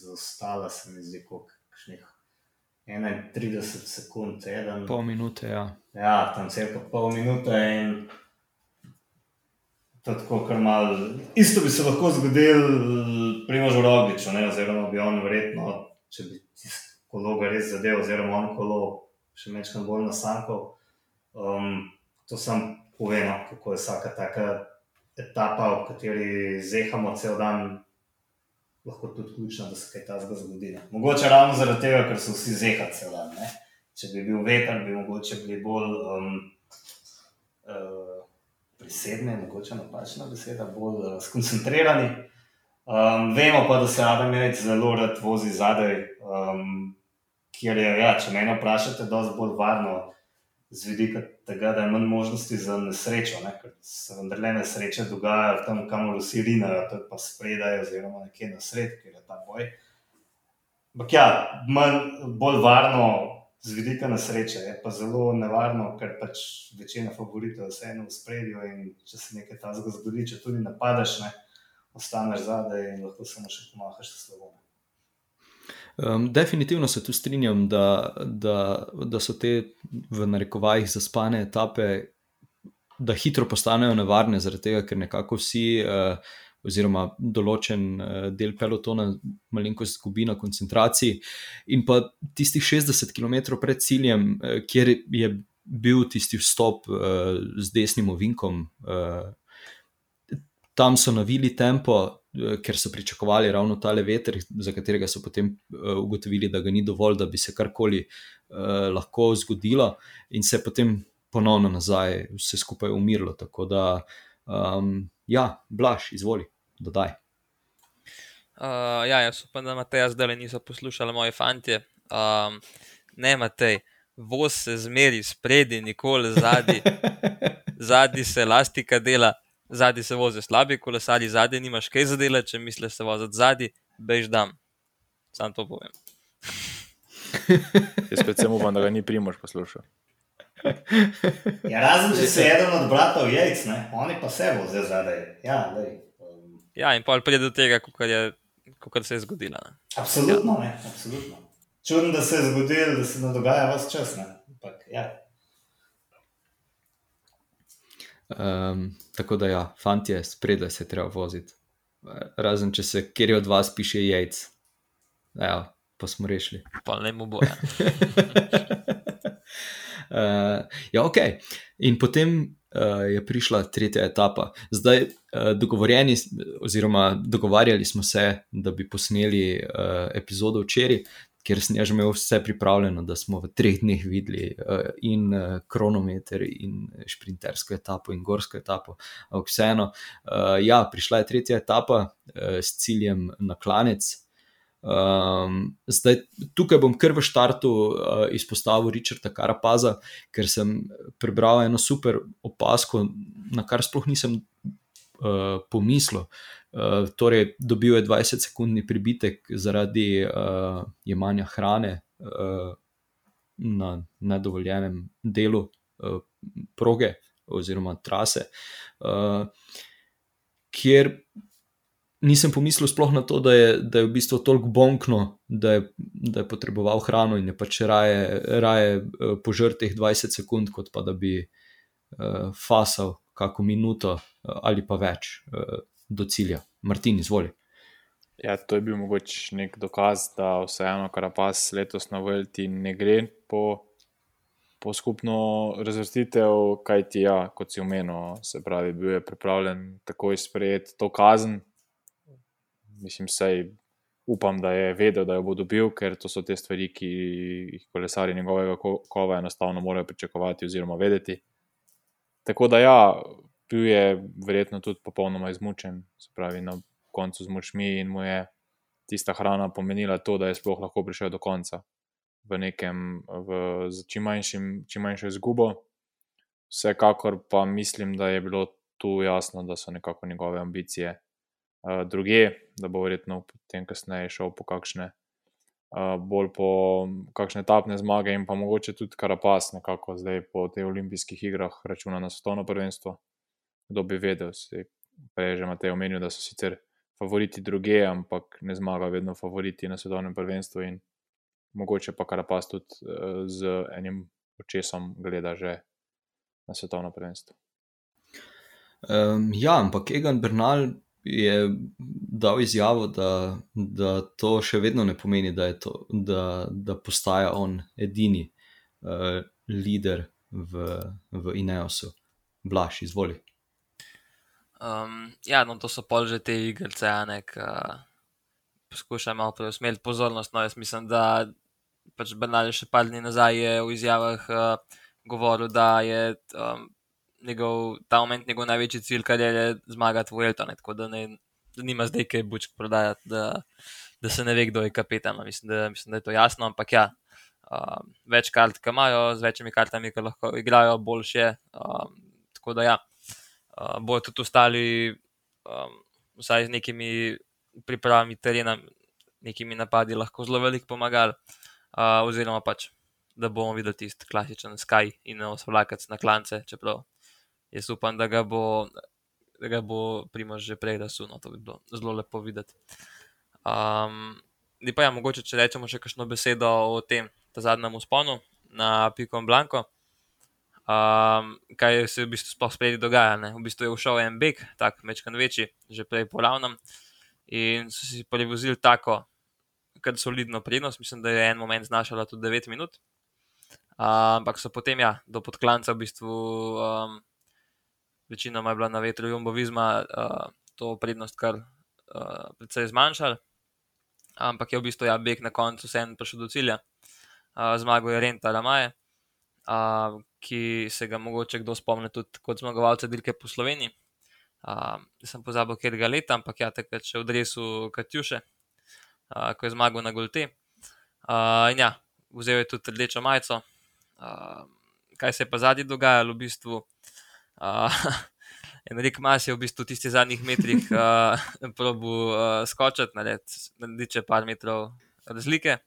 zostala se mi zdi kakšnih 31 sekund, eden. Pol minute, ja. Ja, tam cirka pol minute in tako, kar mal. Isto bi se lahko zgodil pri Možu Rogliču, oziroma bi on verjetno, če bi kolo ga res zadev, oziroma on kolo še nekaj bolj nasankal. Um, to sem povedal, kako je vsaka taka etapa, v kateri zehamo cel dan. Lahko tudi ključno, da se kaj takega zgodi. Ne? Mogoče ravno zaradi tega, ker so vsi zehali cel dan. Ne? Če bi bil veter, bi mogoče bili bolj um, uh, prisedne, mogoče napačna beseda, bolj uh, skoncentrirani. Um, vemo pa, da se Adam Jejc zelo rad vozi zadaj, um, kjer je, ja, če me vprašate, dosti bolj varno z vidika tega, da je manj možnosti za nesrečo, ne? ker se vendarle nesreče dogajajo tam, kamor vsi rinajo, to je pa spredaj oziroma nekje na sred, kjer je ta boj. Ampak ja, manj, bolj varno z vidika nesreče. Je pa zelo nevarno, ker pač večina favoritov je vseeno v spredju in če se nekaj takega zgodi, če tudi napadaš, ne, ostaneš zadaj in lahko samo še pomahaš s slovom. Um, definitivno se tu strinjam, da, da, da so te v narekovajih zaspane etape, da hitro postanejo nevarne, zaradi tega, ker nekako vsi uh, oziroma določen uh, del pelotona malenkost izgubi na koncentraciji. In pa tistih 60 km pred ciljem, uh, kjer je bil tisti vstop uh, z desnim ovinkom, uh, tam so navili tempo, uh, ker so pričakovali ravno tale veter, za katerega so potem uh, ugotovili, da ga ni dovolj, da bi se karkoli uh, lahko zgodilo, in se je potem ponovno nazaj vse skupaj umirilo. Tako da. Um, Ja, Blaž, izvoli, dodaj. Uh, ja, jaz upam, da Matej zdaj niso poslušali moje fantje. Um, ne, Matej, voz se zmeri spredi, nikoli zadnji. zadnji se lastika dela, zadnji se vozi slabi, kolesari zadnji nimaš kaj za dela, če misliš se voziti zadnji, bež dam. Sam to povem. Jaz predvsem upam, da ga ni primož poslušal. Ja, razen če se eden od bratov jajc, ne? oni pa se bo zdaj zadaj. Ja, um... ja, in pa pride do tega, kako se je zgodilo. Ne? Absolutno, ja. ne, absolutno. Čudno, da se je zgodilo, da se ne dogaja vse čas. Ampak, ja. um, tako da, ja, fantje, spredaj se treba voziti. Razen če se kjer od vas piše jajc. Ja, pa smo rešili. Pa ne mu boja. Uh, ja, ok. In potem uh, je prišla tretja etapa. Zdaj, uh, dogovorjeni, oziroma dogovarjali smo se, da bi posneli uh, epizodo včeraj, ker sem že imel vse pripravljeno, da smo v treh dneh videli uh, in uh, kronometer, in šprintersko etapo, in gorsko etapo. Ampak vseeno, uh, ja, prišla je tretja etapa uh, s ciljem na klanec. Um, zdaj, tukaj bom kar v štartu uh, izpostavil Richarda Karapaza, ker sem prebral eno super opasko, na kar sploh nisem uh, pomislil. Uh, torej, dobil je 20-sekundni pribitek zaradi uh, jemanja hrane uh, na nedovoljenem delu uh, proge oziroma trase, uh, kjer nisem pomislil sploh na to, da je, da je v bistvu toliko bonkno, da je, da je potreboval hrano in je pač raje, raje uh, požrl teh 20 sekund, kot pa da bi uh, fasal kako minuto uh, ali pa več. Uh, do cilja. Martin, izvoli. Ja, to je bil mogoče nek dokaz, da vseeno, kar pa se letos na Velti ne gre po, po skupno razvrstitev, kaj ti je, ja, kot si omenil, se pravi, bil je pripravljen takoj sprejeti to kazen. Mislim, sej upam, da je vedel, da jo bo dobil, ker to so te stvari, ki jih kolesari njegovega kova enostavno morajo pričakovati oziroma vedeti. Tako da ja, bil je verjetno tudi popolnoma izmučen, se pravi, na koncu z močmi in mu je tista hrana pomenila to, da je sploh lahko prišel do konca v nekem, v čim, manjšim, čim manjšo izgubo. Vsekakor pa mislim, da je bilo tu jasno, da so nekako njegove ambicije uh, druge, da bo verjetno potem kasneje šel po kakšne. Uh, bolj po kakšne etapne zmage, in pa mogoče tudi Karapas, nekako zdaj po teh olimpijskih igrah, računa na svetovno prvenstvo kdo bi vedel. Prej že imate omenil, da so sicer favoriti druge, ampak ne zmaga vedno favoriti na svetovnem prvenstvu in mogoče pa kar pas tudi uh, z enim očesom gleda že na svetovno prvenstvo. Um, ja, ampak Egan Bernal je dal izjavo, da, da to še vedno ne pomeni, da, to, da, da postaja on edini uh, voditelj v, v Ineosu. Blaž, izvoli. Um, ja, no, to so pol že te igrice, ki poskušajo malo preusmeriti pozornost. No, jaz mislim, da pač Bernal še par dni nazaj je v izjavah uh, govoril, da je um, njegov, ta moment njegov največji cilj, kar je zmagati v Eltonu. Tako da, ne, da nima zdaj kaj bučk prodajati, da, da se ne ve, kdo je kapetan. Mislim, mislim, da je to jasno, ampak ja. Um, več kart, ki imajo, z večjimi kartami, ki lahko igrajo, boljše. Um, tako da, ja, uh, bojo tudi ostali, um, vsaj z nekimi pripravami terena, nekimi napadi, lahko zelo veliko pomagali. Uh, oziroma pač, da bomo videli tisti klasičen Sky in osvlakac na klance, čeprav jaz upam, da ga bo. Da ga bo Primož že prej razsunil, to bi bilo zelo lepo videti. Um, pa ja, mogoče, če rečemo še kakšno besedo o tem zadnjem usponu na Pikom Blanko um, kaj se v bistvu sploh spredi dogaja. Ne? V bistvu je všel en beg, tako mečkan večji, že prej poravnam. In so si prevozili tako, kar solidno prednost, mislim, da je en moment znašala tudi 9 minut. Um, ampak so potem, ja, do podklanca v bistvu, um, večinoma je bila na vetru Jumbo Vizma uh, to prednost kar uh, precej zmanjšala. Ampak je v bistvu ja, beg na koncu vseeno prišel do cilja. Uh, zmagal je Renta Ramaje, uh, ki se ga mogoče kdo spomni tudi kot zmagovalca dirke po Sloveniji. Uh, sem pozabil, kje ga leta, ampak ja, takrat še v Dresu Katjuše, uh, ko je zmagal na Golte. Uh, ja, vzel je tudi rdečo majico. Uh, kaj se je pa zadnji dogajalo, v bistvu. Uh, Enrik Mas je v bistvu v tistih zadnjih metrih uh, probu uh, skočiti, narediti par metrov razlike.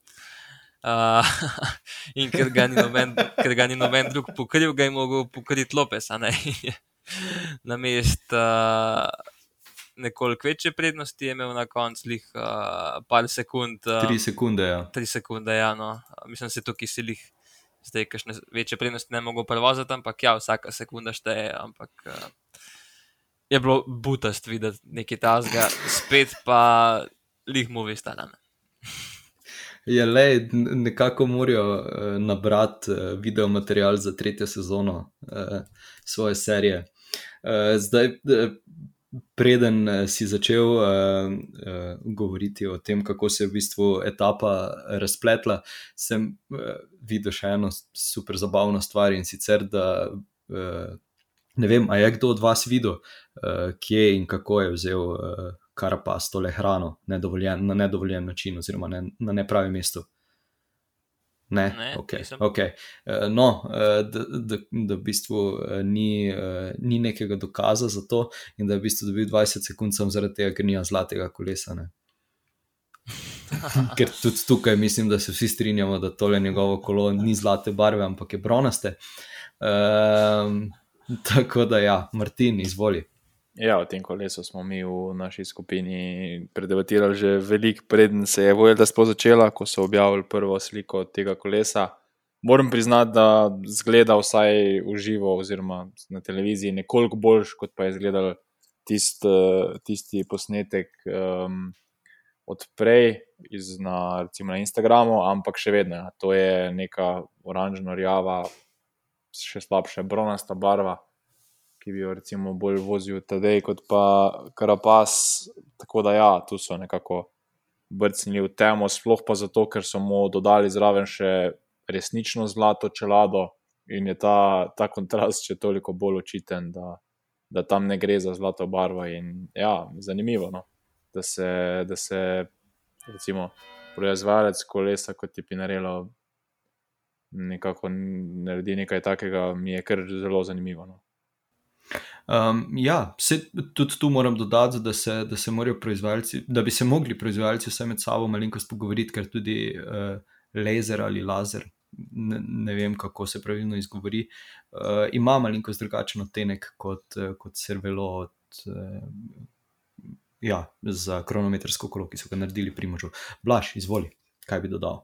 Uh, in ker ga, noben, ker ga ni noben drug pokril, ga je mogel pokriti Lopes. Na mest uh, nekoliko večje prednosti je imel na koncu, uh, par sekund. Uh, tri sekunde, ja. Tri sekunde, ja. No. Mislim, da se tukaj silih. Zdaj, kakšne večje prednosti ne mogo prevoziti, ampak ja, vsaka sekunda šteje. Ampak uh, je bilo butast videti nekaj tasga, spet pa lih mu veste, ne je le, nekako morajo uh, nabrati uh, video material za tretjo sezono uh, svoje serije. Uh, zdaj, uh, preden eh, si začel uh, uh, govoriti o tem, kako se je v bistvu etapa razpletla, sem uh, videl še eno super zabavno stvar in sicer, da uh, ne vem, a je kdo od vas videl, uh, kje in kako je vzel uh, karapas tole hrano nedovoljen, na nedovoljen način, oziroma ne, na nepravem mestu. Ne, Ne, okay, nisem. okay. Eh, No, eh, da, da, da v bistvu eh, ni, ni nekega dokaza za to, in da je v bistvu dobil 20 sekund samo zaradi tega, ker nima zlatega kolesa. Ne. Ker tudi tukaj mislim, da se vsi strinjamo, da tole njegovo kolo ni zlate barve, ampak je bronaste. Um, tako da, ja, Martin, izvoli. Ja, o tem kolesu smo mi v naši skupini predebatirali že veliko, preden se je Vojda sploh začela, ko so objavili prvo sliko tega kolesa. Moram priznati, da zgleda vsaj v živo, oziroma na televiziji, nekoliko boljš, kot pa je izgledal tist, tisti posnetek um, od prej iz, na, recimo na Instagramu, ampak še vedno, ja, to je neka oranžno-rjava, še slabša bronasta barva ki bi jo recimo bolj vozil tedej, kot pa Karapas. Tako da ja, tu so nekako brcnili v temo, sploh pa zato, ker so mu dodali zraven še resnično zlato čelado in je ta, ta kontrast še toliko bolj očiten, da, da tam ne gre za zlato barvo. In ja, zanimivo, no? da se, da se recimo proizvajalec kolesa kot je Pinarello nekako naredi nekaj takega, mi je kar zelo zanimivo. No? Um, ja, se, tudi tu moram dodati, da, se, da, se da bi se mogli proizvajalci vse med sabo malenkost pogovoriti, ker tudi uh, laser ali laser, ne, ne vem kako se pravilno izgovori, uh, ima malenkost drugačen odtenek kot, uh, kot servelo od, uh, ja, za kronometrsko kolo, ki so ga naredili pri možu. Blaž, izvoli, kaj bi dodal.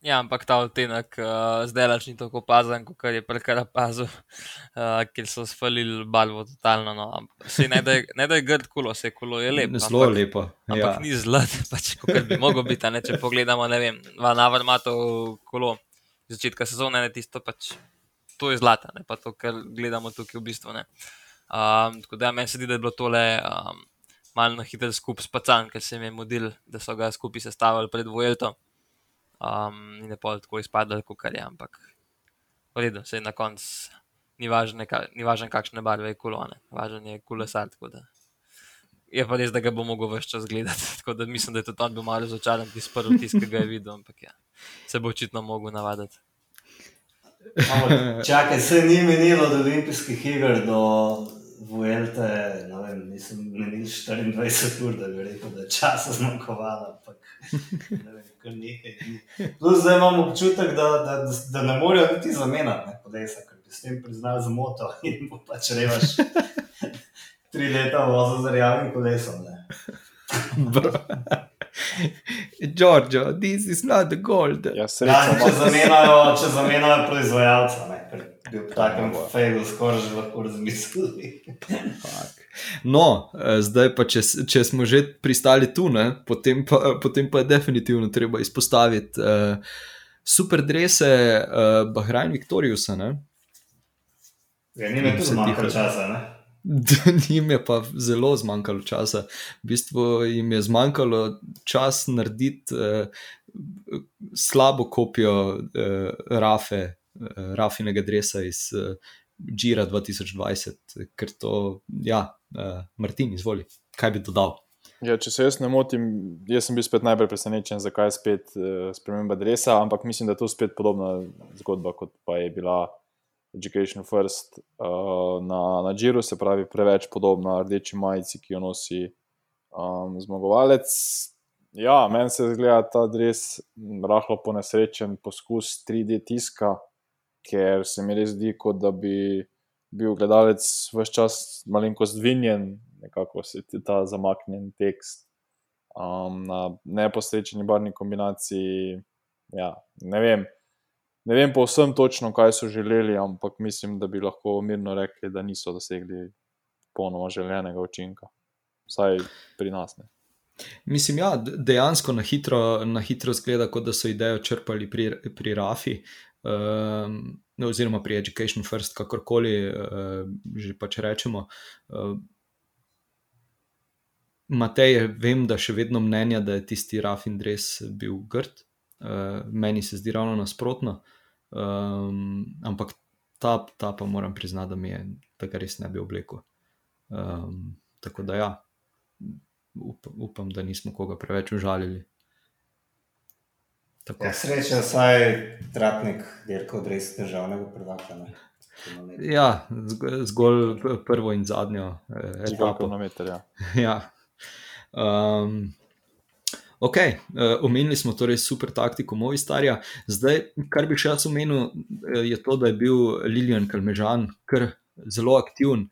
Ja, ampak ta odtenek uh, zdaj ni tako opazen, kot je prekar opazil, uh, ker so spalili barvo totalno. No. Sej ne da je, ne da je grd kolo, se kolo je lepo. Zelo ampak, lepo. Ampak Ja. ni zlat, pač, kot bi mogel biti. a Ne, če pogledamo, ne vem, Navar ima to kolo začetka sezone, ne tisto pač. To je zlata, ne pa to, kar gledamo tukaj v bistvu. Ne. Um, tako da ja, meni se zdi, da je bilo tole um, malo na hitro skupaj spacan, ker se jim je modil, da so ga skupaj sestavili pred Vojelto. Um, in je pol tako izpadlo, kot je, ampak v redu, se na koncu ni važno, ni važno kakšne barve je kolone, važno je kolesar. Je pa res, da ga bo mogel več čas gledati. Tako da mislim, da je tudi on bil malo razočaran, tisti prvi tisk, ki ga je videl, ampak ja, se bo očitno mogel navaditi. Ampak Čakaj, se ni menilo od olimpijskih iger do Vuelte, ne vem, nisem menil 24 ur, da bi rekel, da je časa zmanjkovalo, ampak ne vem, kar nekaj dni. Plus zdaj imam občutek, da, da, da, da ne morejo niti zamenjati kolesa, ker bi s tem priznali zmoto in bo pač revaš tri leta vozil z rjavim kolesom. Giorgio, this is not the gold. Ja, Ja, če zamenjajo, če zamenjajo proizvajalca, ne, bi v takem fejlu skoraj že lahko razmislili. No, eh, zdaj pa, če, če smo že pristali tu, ne, potem, pa, potem pa je definitivno treba izpostaviti uh, super drese uh, Bahrajn Viktorijusa. Ne? Ja, ni Se zmanjkalo tiho. časa. Ne? Njim je pa zelo zmanjkalo časa. V bistvu jim je zmanjkalo čas narediti uh, slabo kopijo uh, Rafe, uh, Rafinega dresa iz uh, Gira 2020, ker to, ja, uh, Martin, izvoli, kaj bi dodal. Ja, če se jaz ne motim, jaz sem bil spet najbolj presenečen, zakaj je spet uh, sprememba dresa, ampak mislim, da je to spet podobna zgodba, kot pa je bila Education First uh, na, na Džiru, se pravi, preveč podobna rdeči majici, ki jo nosi um, zmagovalec. Ja, meni se zgleda ta dres m, rahlo ponesrečen poskus 3D tiska, ker se mi res zdi, kot da bi bil gledalec vse čas malenkost dvinjen, nekako se ti ta zamaknjen tekst um, na neposrečeni barni kombinaciji. Ja, ne vem. Ne vem povsem točno, kaj so želeli, ampak mislim, da bi lahko mirno rekli, da niso dosegli popolnoma željenega učinka. Vsaj pri nas. Ne. Mislim, ja, d- dejansko na hitro, na hitro zgleda, kot da so idejo črpali pri, pri Rafi, um, oziroma pri Education First, kakorkoli uh, že pač rečemo. Uh, Matej, vem, da še vedno mnenja, da je tisti Rafin dres bil grd. Uh, meni se zdi ravno nasprotno. Um, ampak ta, ta pa moram priznati, da mi je tega res ne bi oblekel. Um, tako da ja, up, upam, da nismo koga preveč užalili. Ja, sreča, saj tratnik, dirko od res državnega prvaka. Ja, zgolj prvo in zadnjo eh, etapo. Meter, ja. ja. Um, ok, uh, omenili smo torej super taktiko Movistarja. Zdaj, kar bi še jaz omenil, eh, je to, da je bil Lilian Kalmežan kar zelo aktiven,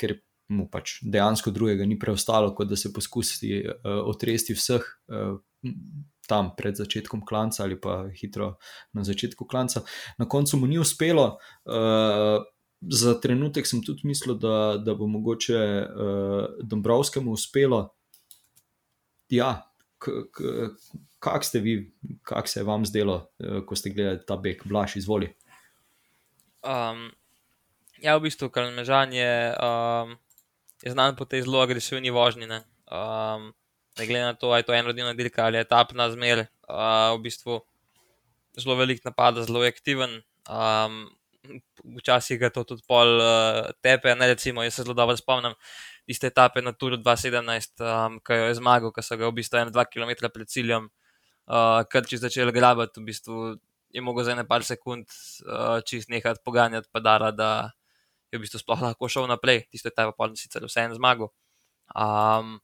ker mu pač dejansko drugega ni preostalo, kot da se poskusi uh, otresti vseh. Uh, tam pred začetkom klanca ali pa hitro na začetku klanca. Na koncu mu ni uspelo. Uh, za trenutek sem tudi mislil, da, da bo mogoče uh, Dombrovskemu uspelo. Ja, kako ste vi, kako se je vam zdelo, uh, ko ste gledali ta beg, blaš, izvoli. Um, ja, v bistvu, kar me žanje, um, je znan po tej zelo agresivni vožnji. Um, ne glede na to, ali je to enorodina dirka ali etapna zmer, uh, v bistvu zelo velik napad, zelo aktiven. Um, včasih ga to tudi pol uh, tepe, ne recimo, jaz se zelo dobro spomnim. Iste etape na Turu 2017, um, ki jo je zmagal, ki so ga v bistvu 1-2 km pred ciljem, uh, kar če začel grabiti, v bistvu je mogel za nekaj sekund uh, čist nekaj poganjati, pa dara, da je v bistvu sploh lahko šel naprej. Tisto je ta pa sicer vse en zmagal. Um,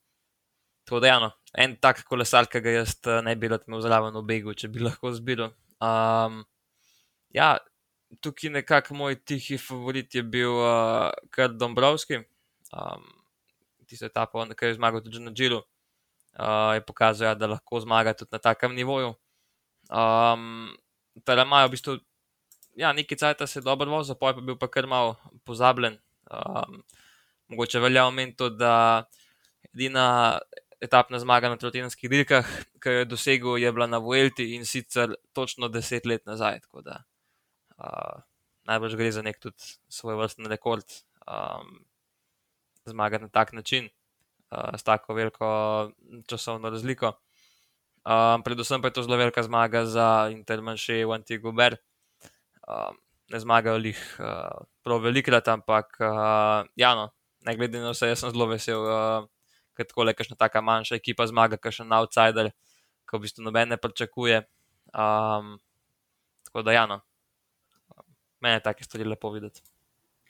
Tako da, ja, no, en tak kolesar, ki ga jaz eh, ne bi rad imel zraven v begu, če bi lahko zbiral. Um, ja, tukaj nekako moj tihi favorit je bil uh, Kurt Dombrovski, um, tisto etapo, ki je zmagal tudi na Džilu. Uh, je pokazal, ja, da lahko zmaga tudi na takem nivoju. Um, torej, imajo v bistvu ja, nekaj časa, se je dobro vozil, pa je bil pa kar malo pozabljen. Um, mogoče velja omeniti, da edina etapna zmaga na trotinskih dirkah, ki jo je dosegel, je bila na Vuelti in sicer točno deset let nazaj. Da, uh, najbolj gre za nek tudi svoj vrstni rekord. Um, zmagati na tak način, uh, s tako veliko časovno razliko. Um, predvsem pa je to zelo velika zmaga za Intermanše v Antiguber. Um, ne zmagajo jih uh, prav velikrat, ampak uh, ja, no, ne glede na vse, jaz sem zelo vesel. Uh, ker tako le kakšna taka manjša ekipa zmaga, kakšen outsider, ki v bistvu noben ne pričakuje. Um, tako da, ja, no, meni je take stvari lepo videti.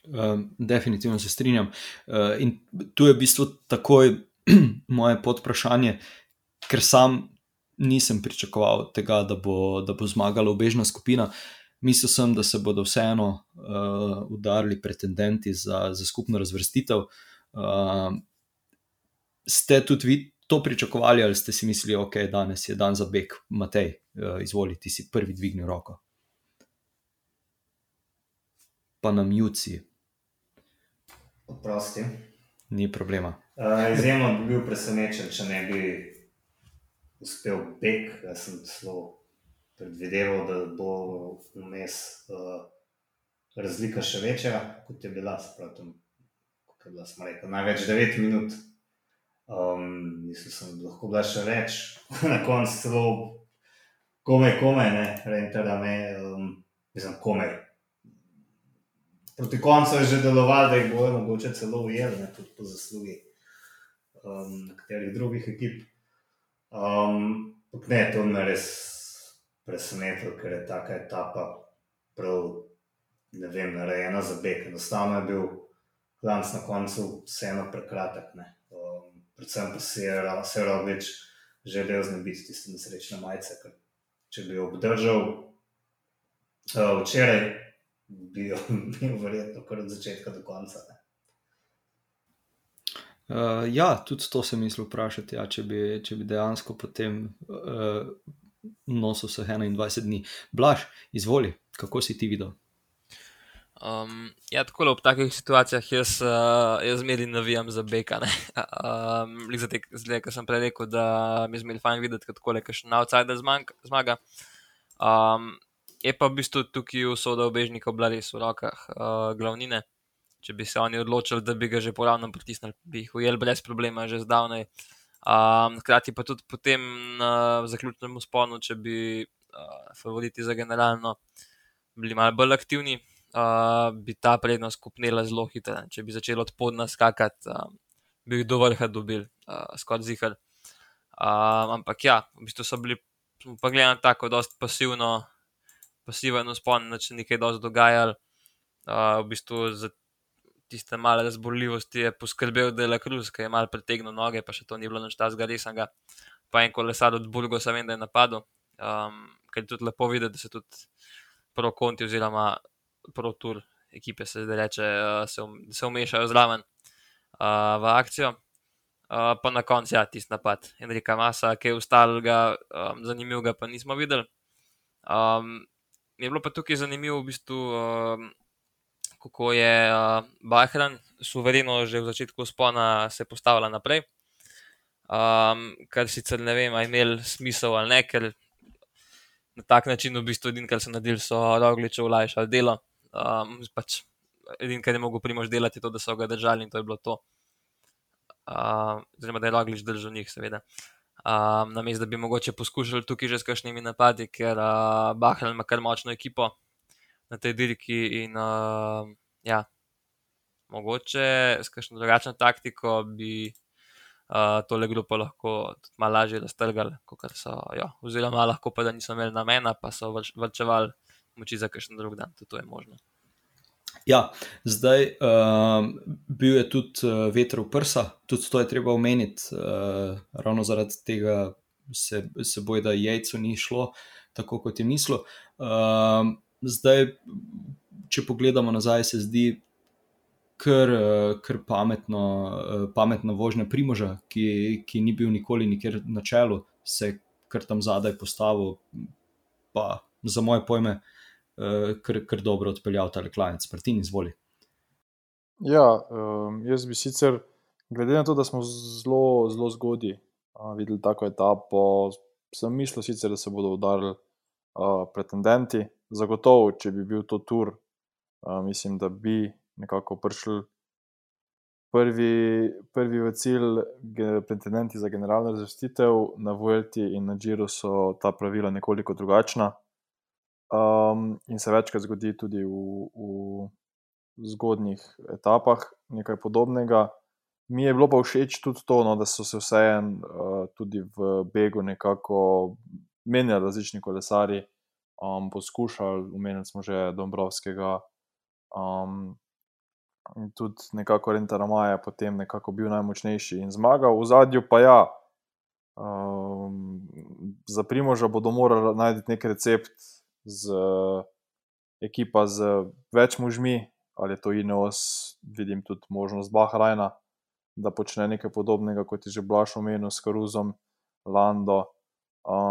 Um, definitivno se strinjam. Uh, in tu je v bistvu takoj moje podprašanje, ker sam nisem pričakoval tega, da bo, da bo zmagala obežna skupina. Mislil sem, da se bodo vseeno uh, udarili pretendenti za, za skupno razvrstitev. Uh, ste tudi vi to pričakovali, ali ste si mislili, da okay, je danes dan za beg, Matej, uh, izvoli, ti si prvi dvignil roko. Pa nam juci. Oprosti. Ni problema. Uh, izjemno bi bil presenečen, če ne bi uspel beg. Jaz sem zelo predvideval, da bo vmes uh, razlika še večja, kot je bila. Spratum, kot je bila, smo rekli, največ 9 minut. Um, mislim, da bi lahko bila še več, na koncu celo komaj, komaj, ne, rente, da me, um, mislim, komaj. Proti koncu je že delovalo, da jih bojo mogoče celo ujeli, ne, tudi po zaslugi um, nekaterih drugih ekip. Um, ne, to me res presenetilo, ker je taka etapa prav, ne vem, narejena za beg. Enostavno je bil klanc na koncu vseeno prekratek, ne predvsem pa se je več želel znebiti tiste nesrečne majice. Če bi obdržal uh, včeraj, bi jo imel verjetno kar od začetka do konca. Uh, ja, tudi to sem mislil vprašati, ja, če, bi, če bi dejansko potem uh, nosil vse 21 dni. Blaž, izvoli, kako si ti videl? Um, ja, tako ob takih situacijah jaz, uh, jaz zmeri navijam za beka. um, Zdaj, ker sem prej rekel, da mi zmeri fajn videti, kako je še na outsider zmaga. Um, je pa v bistvu tukaj usoda obežnikov bila res v rokah uh, glavnine. če bi se oni odločili, da bi ga že poravno pritisnili, bi jih ujeli brez problema že zdavnaj. Um, hkrati pa tudi potem na zaključnem usponu, če bi uh, favoriti za generalno bili malo bolj aktivni, uh, bi ta prednost kupnila zelo hitro. Če bi začeli odporno skakati, uh, bi jih do vrha dobil, uh, skoraj zihar. Uh, ampak ja, v bistvu so bili, pa gledam tako, dosta pasivno, pasiven uspon, da se nekaj dosti dogajalo. Uh, v bistvu za tiste male razborljivosti je poskrbel, da je Le Cruz, ki je mal pretegnil noge, pa še to ni bilo noč tazga resnega. Pa en kolesar od Burgosa vem, da je napadel, um, ker je tudi lepo videti, da se tudi pro konti oziroma pro tur ekipe se zdaj reče, uh, se, um, se umešajo zraven uh, v akcijo. Uh, pa na koncu ja, tisti napad Enrika Masa, ki je ustal, um, zanimiv ga pa nismo videli. Um, je bilo pa tukaj zanimivo, v bistvu, um, kako je uh, Bahrain suvereno že v začetku spona se postavila naprej. Um, kar sicer ne vem, ali je imel smisel ali ne, ker na tak način v bistvu edino, kar so naredili, so rogliče ulajšali delo. Um, pač edino, kar je mogel primož delati, je to, da so ga držali in to je bilo to. Uh, da je roglič držal njih, seveda. Um, na mestu, da bi mogoče poskušali tukaj že s kakšnimi napadi, ker uh, Bahrain ima kar močno ekipo na tej dirki. In, uh, ja, mogoče s kakšno drugačno taktiko bi uh, tole grupo lahko malo lažje raztrgali, kot so jo. Oziroma, lahko pa da niso imeli namena, pa so vrčevali moči za kakšen drug dan. Tudi to je možno. Ja, zdaj uh, bil je tudi uh, veter v prsa, tudi to je treba omeniti, uh, ravno zaradi tega se, se boji, da jajcu ni šlo tako, kot je mislil. Uh, zdaj, če pogledamo nazaj, se zdi kar, kar pametno, pametna vožnja Primoža, ki, ki ni bil nikoli nikjer na čelu, se je kar tam zadaj postavil, pa za moje pojme, kar, kar dobro odpeljal ta klanec. Martin, izvoli. Ja, um, jaz bi sicer, glede na to, da smo zelo, zelo zgodaj videli tako etapo, sem mislil, sicer, da se bodo udarili uh, pretendenti, zagotovo, če bi bil to tur, uh, mislim, da bi nekako prišli prvi, prvi v cilj, pretendenti za generalno razvrstitev, na Vuelti in na Džiru so ta pravila nekoliko drugačna. Um, in se večkrat zgodi tudi v, v zgodnjih etapah nekaj podobnega. Mi je bilo pa všeč tudi to, no, da so se vseeno uh, tudi v Begu nekako menjali različni kolesari, um, poskušali, umenili smo že Dombrovskega. Um, tudi nekako Renta Maja je potem nekako bil najmočnejši in zmagal, v zadju pa ja. Um, za Primoža bodo morali najti nek recept z ekipa z več možmi, ali je to Ineos, vidim tudi možnost Bahrajna, da počne nekaj podobnega, kot je že Blaž omenil s Karuzom, Lando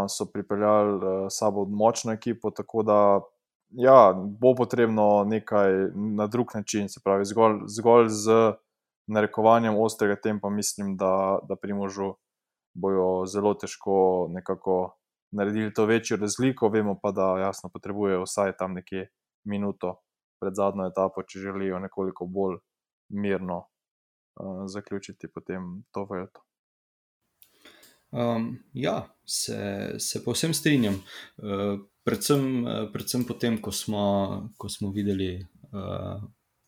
so pripeljali uh, sabo močno ekipo, tako da ja, bo potrebno nekaj na drug način, se pravi, zgolj, zgolj z narekovanjem ostrega tempa, mislim, da, da pri možu bojo zelo težko nekako naredili to večjo razliko. Vemo pa, da jasno potrebujejo vsaj tam nekje minuto pred zadnjo etapo, če želijo nekoliko bolj mirno uh, zaključiti potem to vrto. Um, ja, se, se povsem strinjam. Uh, predvsem, uh, predvsem potem, ko smo, ko smo videli uh,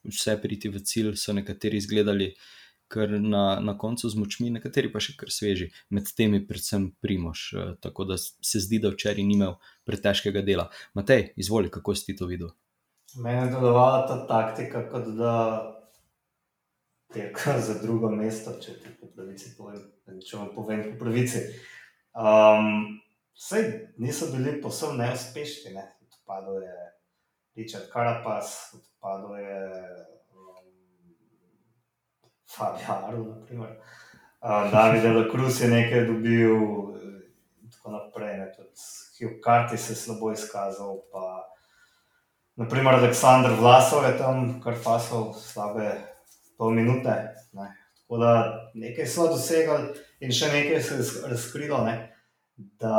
vse priti v cilj, so nekateri izgledali kar na, na koncu z močmi, nekateri pa še kar sveži, med temi, predvsem Primož. Uh, tako da se zdi, da včeraj ni imel pretežkega dela. Matej, izvoli, kako si ti to videl? Meni je delovala ta taktika, kot da tekmo za drugo mesto, če ti po pravici povem, če vam povem po pravici. Um, Vse niso bili posebno neuspešni, ne? odpadel je Richard Carapaz, odpadel je Fabian Arno, naprimer. Uh, David Delacruz je nekaj dobil in tako naprej. Hugh Carty se je slabo izkazal, pa naprimer Aleksandr Vlasov je tam kar fasal slabe pol minute. Ne. Tako da nekaj so dosegali, in še nekaj se je razkrilo, ne, da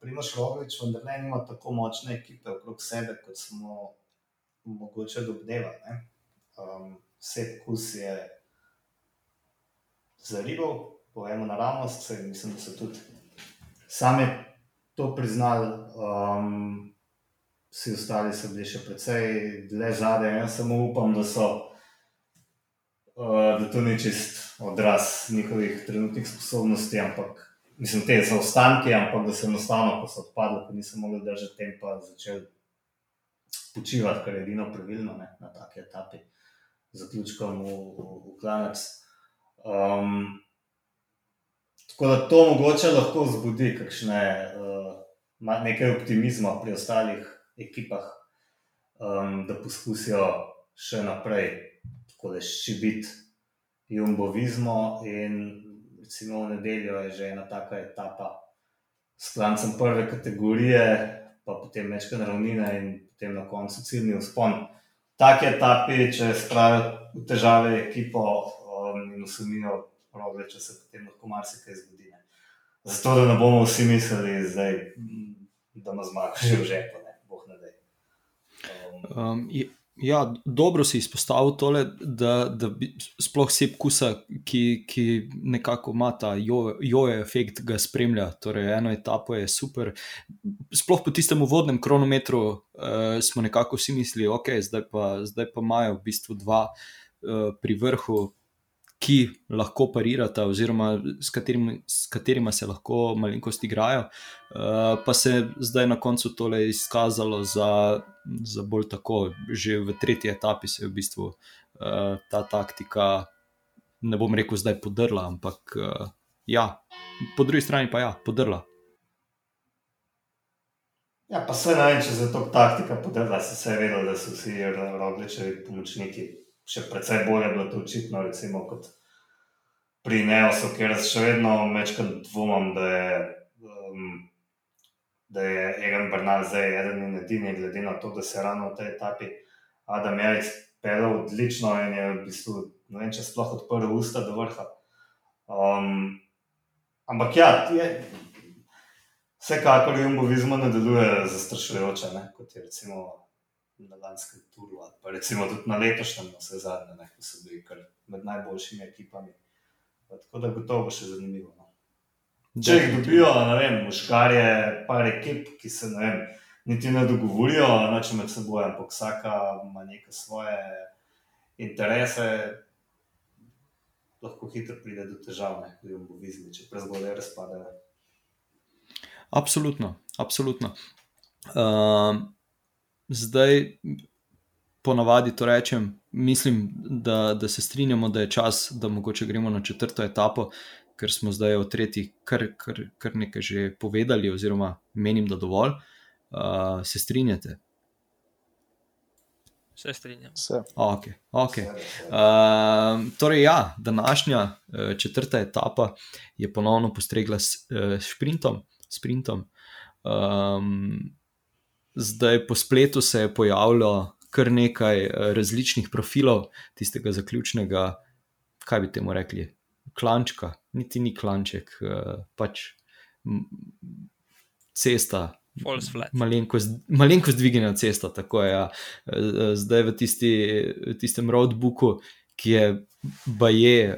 Primoš Roglič vendar ne ima tako močne ekipe okrog sebe, kot smo mogoče domnevali. Um, vse kus je zarival, povemo naravnost, se, mislim, da so tudi sami to priznali. Um, Vsi ostali so bili še precej dlje zadaj, jaz samo upam, da, so, uh, da to ni čist odraz njihovih trenutnih sposobnosti, ampak mislim, te zaostanke, ampak da so enostavno, ko so odpadli, ko niso mogli držati tempa, začeli počivati, kar je edino pravilno ne, na taki etapi, zaključkom v, v, v klanec. Um, tako da to mogoče lahko zbudi kakšne, uh, nekaj optimizma pri ostalih ekipah, um, da poskusijo še naprej tako da šibiti jumbovizmo. In recimo v nedeljo je že ena taka etapa s klancem prve kategorije, pa potem večkrat ravnine in potem na koncu ciljni vzpon. Take etape, če spravijo težave ekipo in usumijo rogle, če se potem lahko marsikaj zgodi. Ne. Zato, da ne bomo vsi mislili, zdaj, da ima zmaga že v žepu, ne, boh ne da. Um, Ja, dobro si izpostavil tole, da, da sploh vse kusa, ki, ki nekako ima ta jojo efekt, ga spremlja. Torej, eno etapo je super. Sploh po tistem vodnem kronometru uh, smo nekako vsi mislili, ok, zdaj pa, zdaj pa imajo v bistvu dva uh, pri vrhu, ki lahko parirata, oziroma s katerimi, s katerima se lahko malenkost igrajo. Uh, pa se je zdaj na koncu tole izkazalo za, za bolj tako, že v tretji etapi se je v bistvu uh, ta taktika, ne bom rekel, zdaj podrla, ampak uh, ja, po drugi strani pa ja, podrla. Ja, pa se ne vem, če je to taktika podrla, se je vedelo, da so vsi rogličevi pomočniki še precej bolje bilo to očitno, recimo, kot pri Neosu, ker še vedno večkrat dvomim, da je, um, da je Egan Bernal zdaj eden in edini, glede na to, da se je ravno v tej etapi Adam Jaric pelil odlično in je v bistvu, ne vem, če sploh odprl usta do vrha. Um, ampak ja, je. Vsekakor jim bo vizmo ne deluje zastrašujoče, kot je recimo na lanskem turu, pa recimo tudi na letošnjem, vse zadnje, ne, ko so bili med najboljšimi ekipami. Tako da gotovo bo še zanimivo. No. Če jih dobijo, ne vem, muškarje, par ekip, ki se ne vem, niti ne dogovorijo, noče med seboj, ampak vsaka ima neke svoje interese, lahko hitro pride do težav, ne, jim bo vizni, če prezgodaj razpadajo. Absolutno, absolutno. Uh, zdaj, ponavadi to rečem, mislim, da, da se strinjamo, da je čas, da mogoče gremo na četrto etapo, ker smo zdaj o tretji kar, kar, kar nekaj že povedali, oziroma menim, da dovolj. Uh, se strinjate? Se strinjam. Okay, okay. Uh, torej, ja, današnja četrta etapa je ponovno postregla s uh, sprintom. sprintom. Um, zdaj po spletu se je pojavilo kar nekaj eh, različnih profilov tistega zaključnega, kaj bi temu rekli, klančka, niti ni klanček, eh, pač cesta. Malenko zdvignjena cesta, tako je. Ja. Eh, zdaj v, tisti, tistem roadbooku, ki je baje,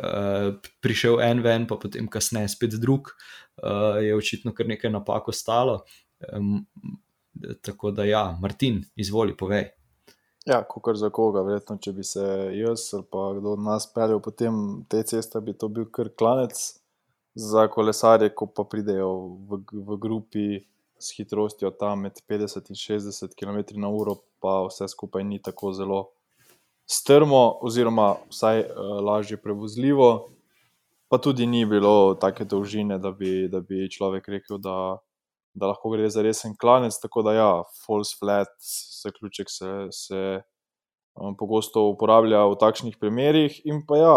prišel en ven, pa potem kasneje spet drug, je očitno kar nekaj napak ostalo. Tako da, ja, Martin, izvoli, povej. Ja, kot za koga, verjetno, če bi se jaz ali pa kdo od nas peljal po tem te ceste, bi to bil kar klanec za kolesarje, ko pa pridejo v, v grupi s hitrostjo tam med 50 in 60 km/h, pa vse skupaj ni tako zelo strmo, oziroma vsaj uh, lažje prevozljivo. Pa tudi ni bilo take dolžine, da bi, da bi človek rekel, da, da lahko gre za resen klanec. Tako da, ja, false flat, zaključek se, se um, pogosto uporablja v takšnih primerih. In pa ja,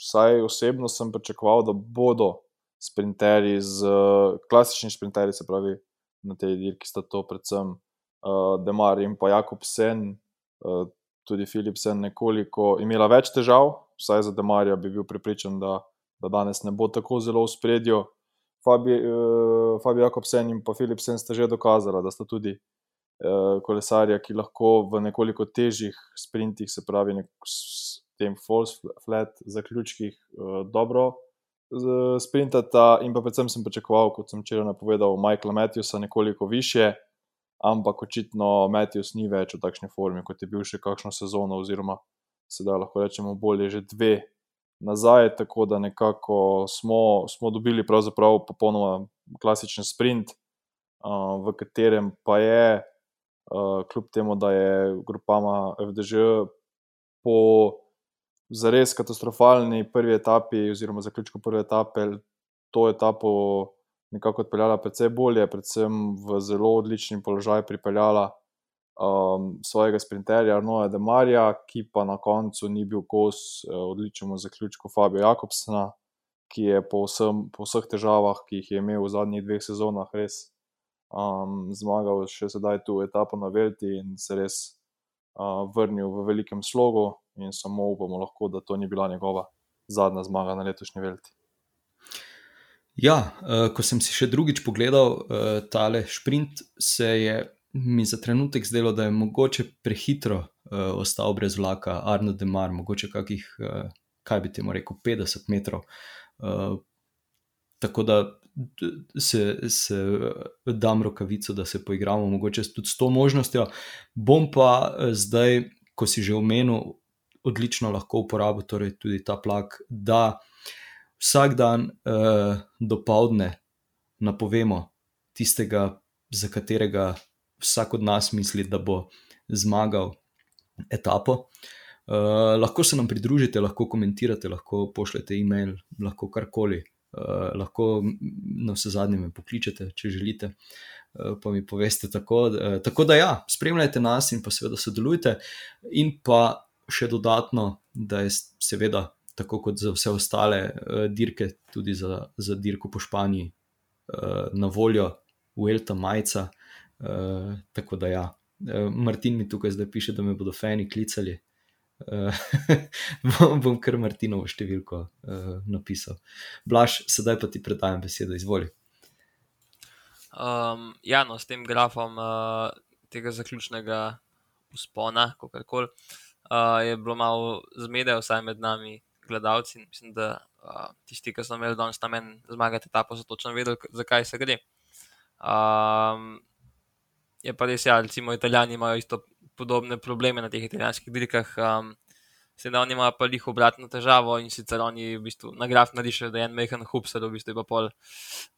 vsaj osebno sem pričakoval, da bodo sprinterji z klasičnimi sprinterji, se pravi na tej dirki, sta to predvsem uh, Demar in pa Jakob Sen. Uh, Tudi Filip je nekoliko imela več težav, vsaj za Demarja bi bil pripričan, da, da danes ne bo tako zelo v spredju. Fabi, uh, Fabi Jakobsen in pa Filip Sen sta že dokazala, da sta tudi uh, kolesarja, ki lahko v nekoliko težjih sprintih, se pravi, nek, s tem false flat zaključkih, uh, dobro sprintata. In pa predvsem sem pričakoval, kot sem včeraj napovedal, Michaela Matthewsa nekoliko više, ampak očitno Matthews ni več v takšni formi, kot je bil še kakšno sezono, oziroma sedaj lahko rečemo bolje že dve. Nazaj, tako da nekako smo, smo dobili pravzaprav popolnoma klasičen sprint, uh, v katerem pa je uh, kljub temu, da je grupama FDŽ po zares katastrofalni prvi etapi, oziroma zaključku prve etape, to etapo nekako odpeljala precej bolje, predvsem v zelo odlični položaj pripeljala um, svojega sprinterja Arnoja Demarja, ki pa na koncu ni bil kos uh, odličnemu zaključku Fabio Jakobsena. Ki je po, vsem, po vseh težavah, ki jih je imel v zadnjih dveh sezonah, res um, zmagal še sedaj tu etapo na Velti in se res uh, vrnil v velikem slogu. In samo upamo, lahko, da to ni bila njegova zadnja zmaga na letošnji Velti. Ja, uh, ko sem si še drugič pogledal uh, tale sprint, se je mi za trenutek zdelo, da je mogoče prehitro uh, ostal brez vlaka Arno Demar, mogoče kakih, uh, kaj bi temu rekel, 50 metrov. Uh, tako da se, se dam rokavico, da se poigramo, mogoče tudi s to možnostjo. Bom pa zdaj, ko si že omenil, odlično lahko uporabil torej tudi ta plak, da vsak dan uh, do povdne napovemo tistega, za katerega vsak od nas misli, da bo zmagal etapo. Uh, lahko se nam pridružite, lahko komentirate, lahko pošljete e-mail, lahko karkoli. Uh, lahko na vse zadnje me pokličete, če želite, uh, pa mi poveste tako. Uh, tako da, ja, spremljajte nas in pa seveda sodelujte. In pa še dodatno, da je seveda tako kot za vse ostale uh, dirke, tudi za, za dirko po Španiji, uh, na voljo Uelta Majca. Uh, tako da, ja, uh, Martin mi tukaj zdaj piše, da me bodo fani klicali. Uh, bom kar Martinovo številko uh, napisal. Blaž, sedaj pa ti predajam besedo, izvoli. Um, ja, no, s tem grafom uh, tega zaključnega uspona, kako koli, uh, je bilo malo zmede, vsaj med nami, gledalci. Mislim, da uh, tisti, ki so imeli danes namen zmagati ta po, so točno vedeli, zakaj se gre. Um, je pa res, ja, recimo, italijani imajo isto podobne probleme na teh italijanskih dirkah. Um, Sedaj oni imajo pa jih obratno težavo in sicer oni v bistvu na graf narišajo, da je en mehen hubser, v bistvu je pa pol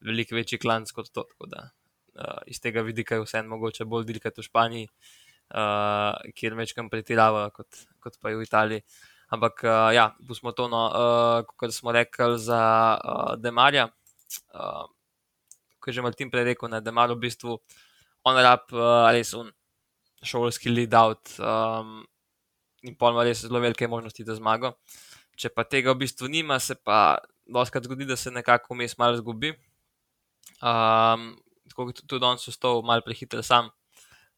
veliko večji klanc kot to. Tako da uh, iz tega vidika je vseeno mogoče bolj dirkati v Španiji, uh, kjer večkrat pretiravajo kot, kot pa je v Italiji. Ampak uh, ja, pustimo to, no, uh, kot smo rekli za uh, Demarja. Uh, Ko je že Martin prej rekel, da je v bistvu on rab uh, res un šolski lead out um, in pa ima res zelo velike možnosti za zmago. Če pa tega v bistvu nima, se pa doskrat zgodi, da se nekako vmes malo zgubi. Um, tako kot tudi on so stov malo prehiter sam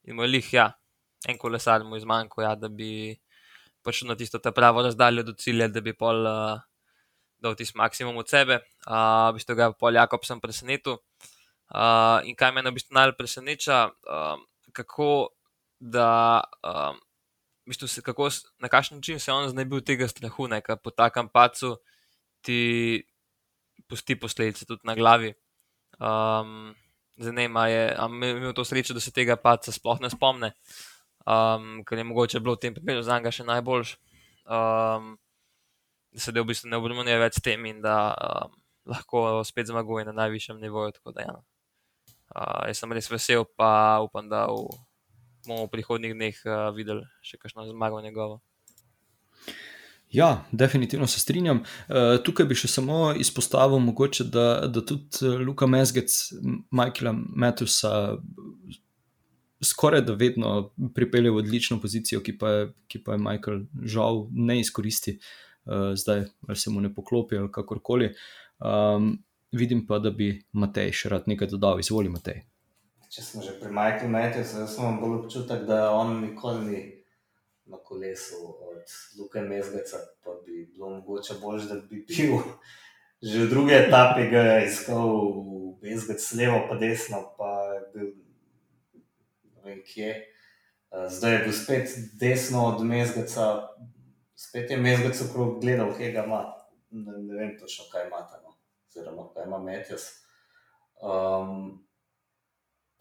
in moj lih, ja, en kolesar mu izmanjko, ja, da bi prišel na tisto pravo razdaljo do cilja, da bi pol uh, dal tisti maksimum od sebe. Uh, v bistvu ga je pol Jakob sem presenetil. Uh, in kaj me na bistvu najbolj preseneča, uh, kako da um, v bistvu se, kako, na kakšen način se on znebil tega strahu, da po takem pacu ti pusti posledice tudi na glavi. Um, Zanima je, ali je imel to srečo, da se tega paca sploh ne spomne, um, ker je mogoče bilo v tem primeru za njega še najboljš. Um, da se v bistvu ne obremenjuje več s tem in da um, lahko spet zmaguje na najvišjem nivoju. Da, ja. Uh, jaz sem res vesel, pa upam, da v bomo v prihodnih dneh uh, videli še kakšno zmago njegovo. Ja, definitivno se strinjam. Uh, tukaj bi še samo izpostavil, mogoče, da, da tudi eh, Luka Mezgec, Michaela Matthewsa, skoraj da vedno pripelje v odlično pozicijo, ki pa je, ki pa je Michael žal ne izkoristi, uh, zdaj ali se mu ne poklopi ali kakorkoli. Um, vidim pa, da bi Matej še rad nekaj dodal, izvoli Matej če smo že pri Michaelu Matthewsu, jaz imam bolj občutek, da on nikoli ni na kolesu od Luka Mezgeca, pa bi bilo mogoče bolj, da bi bil že v drugi etapi, ga je iskal v Mezgec levo, pa desno, pa je bil vem kje. Uh, zdaj je bil spet desno od mezgaca, spet je mezgac okrog gledal, kje ga ima. Ne, ne vem točno, kaj ima tam. Oziroma kaj ima Metjas. Um,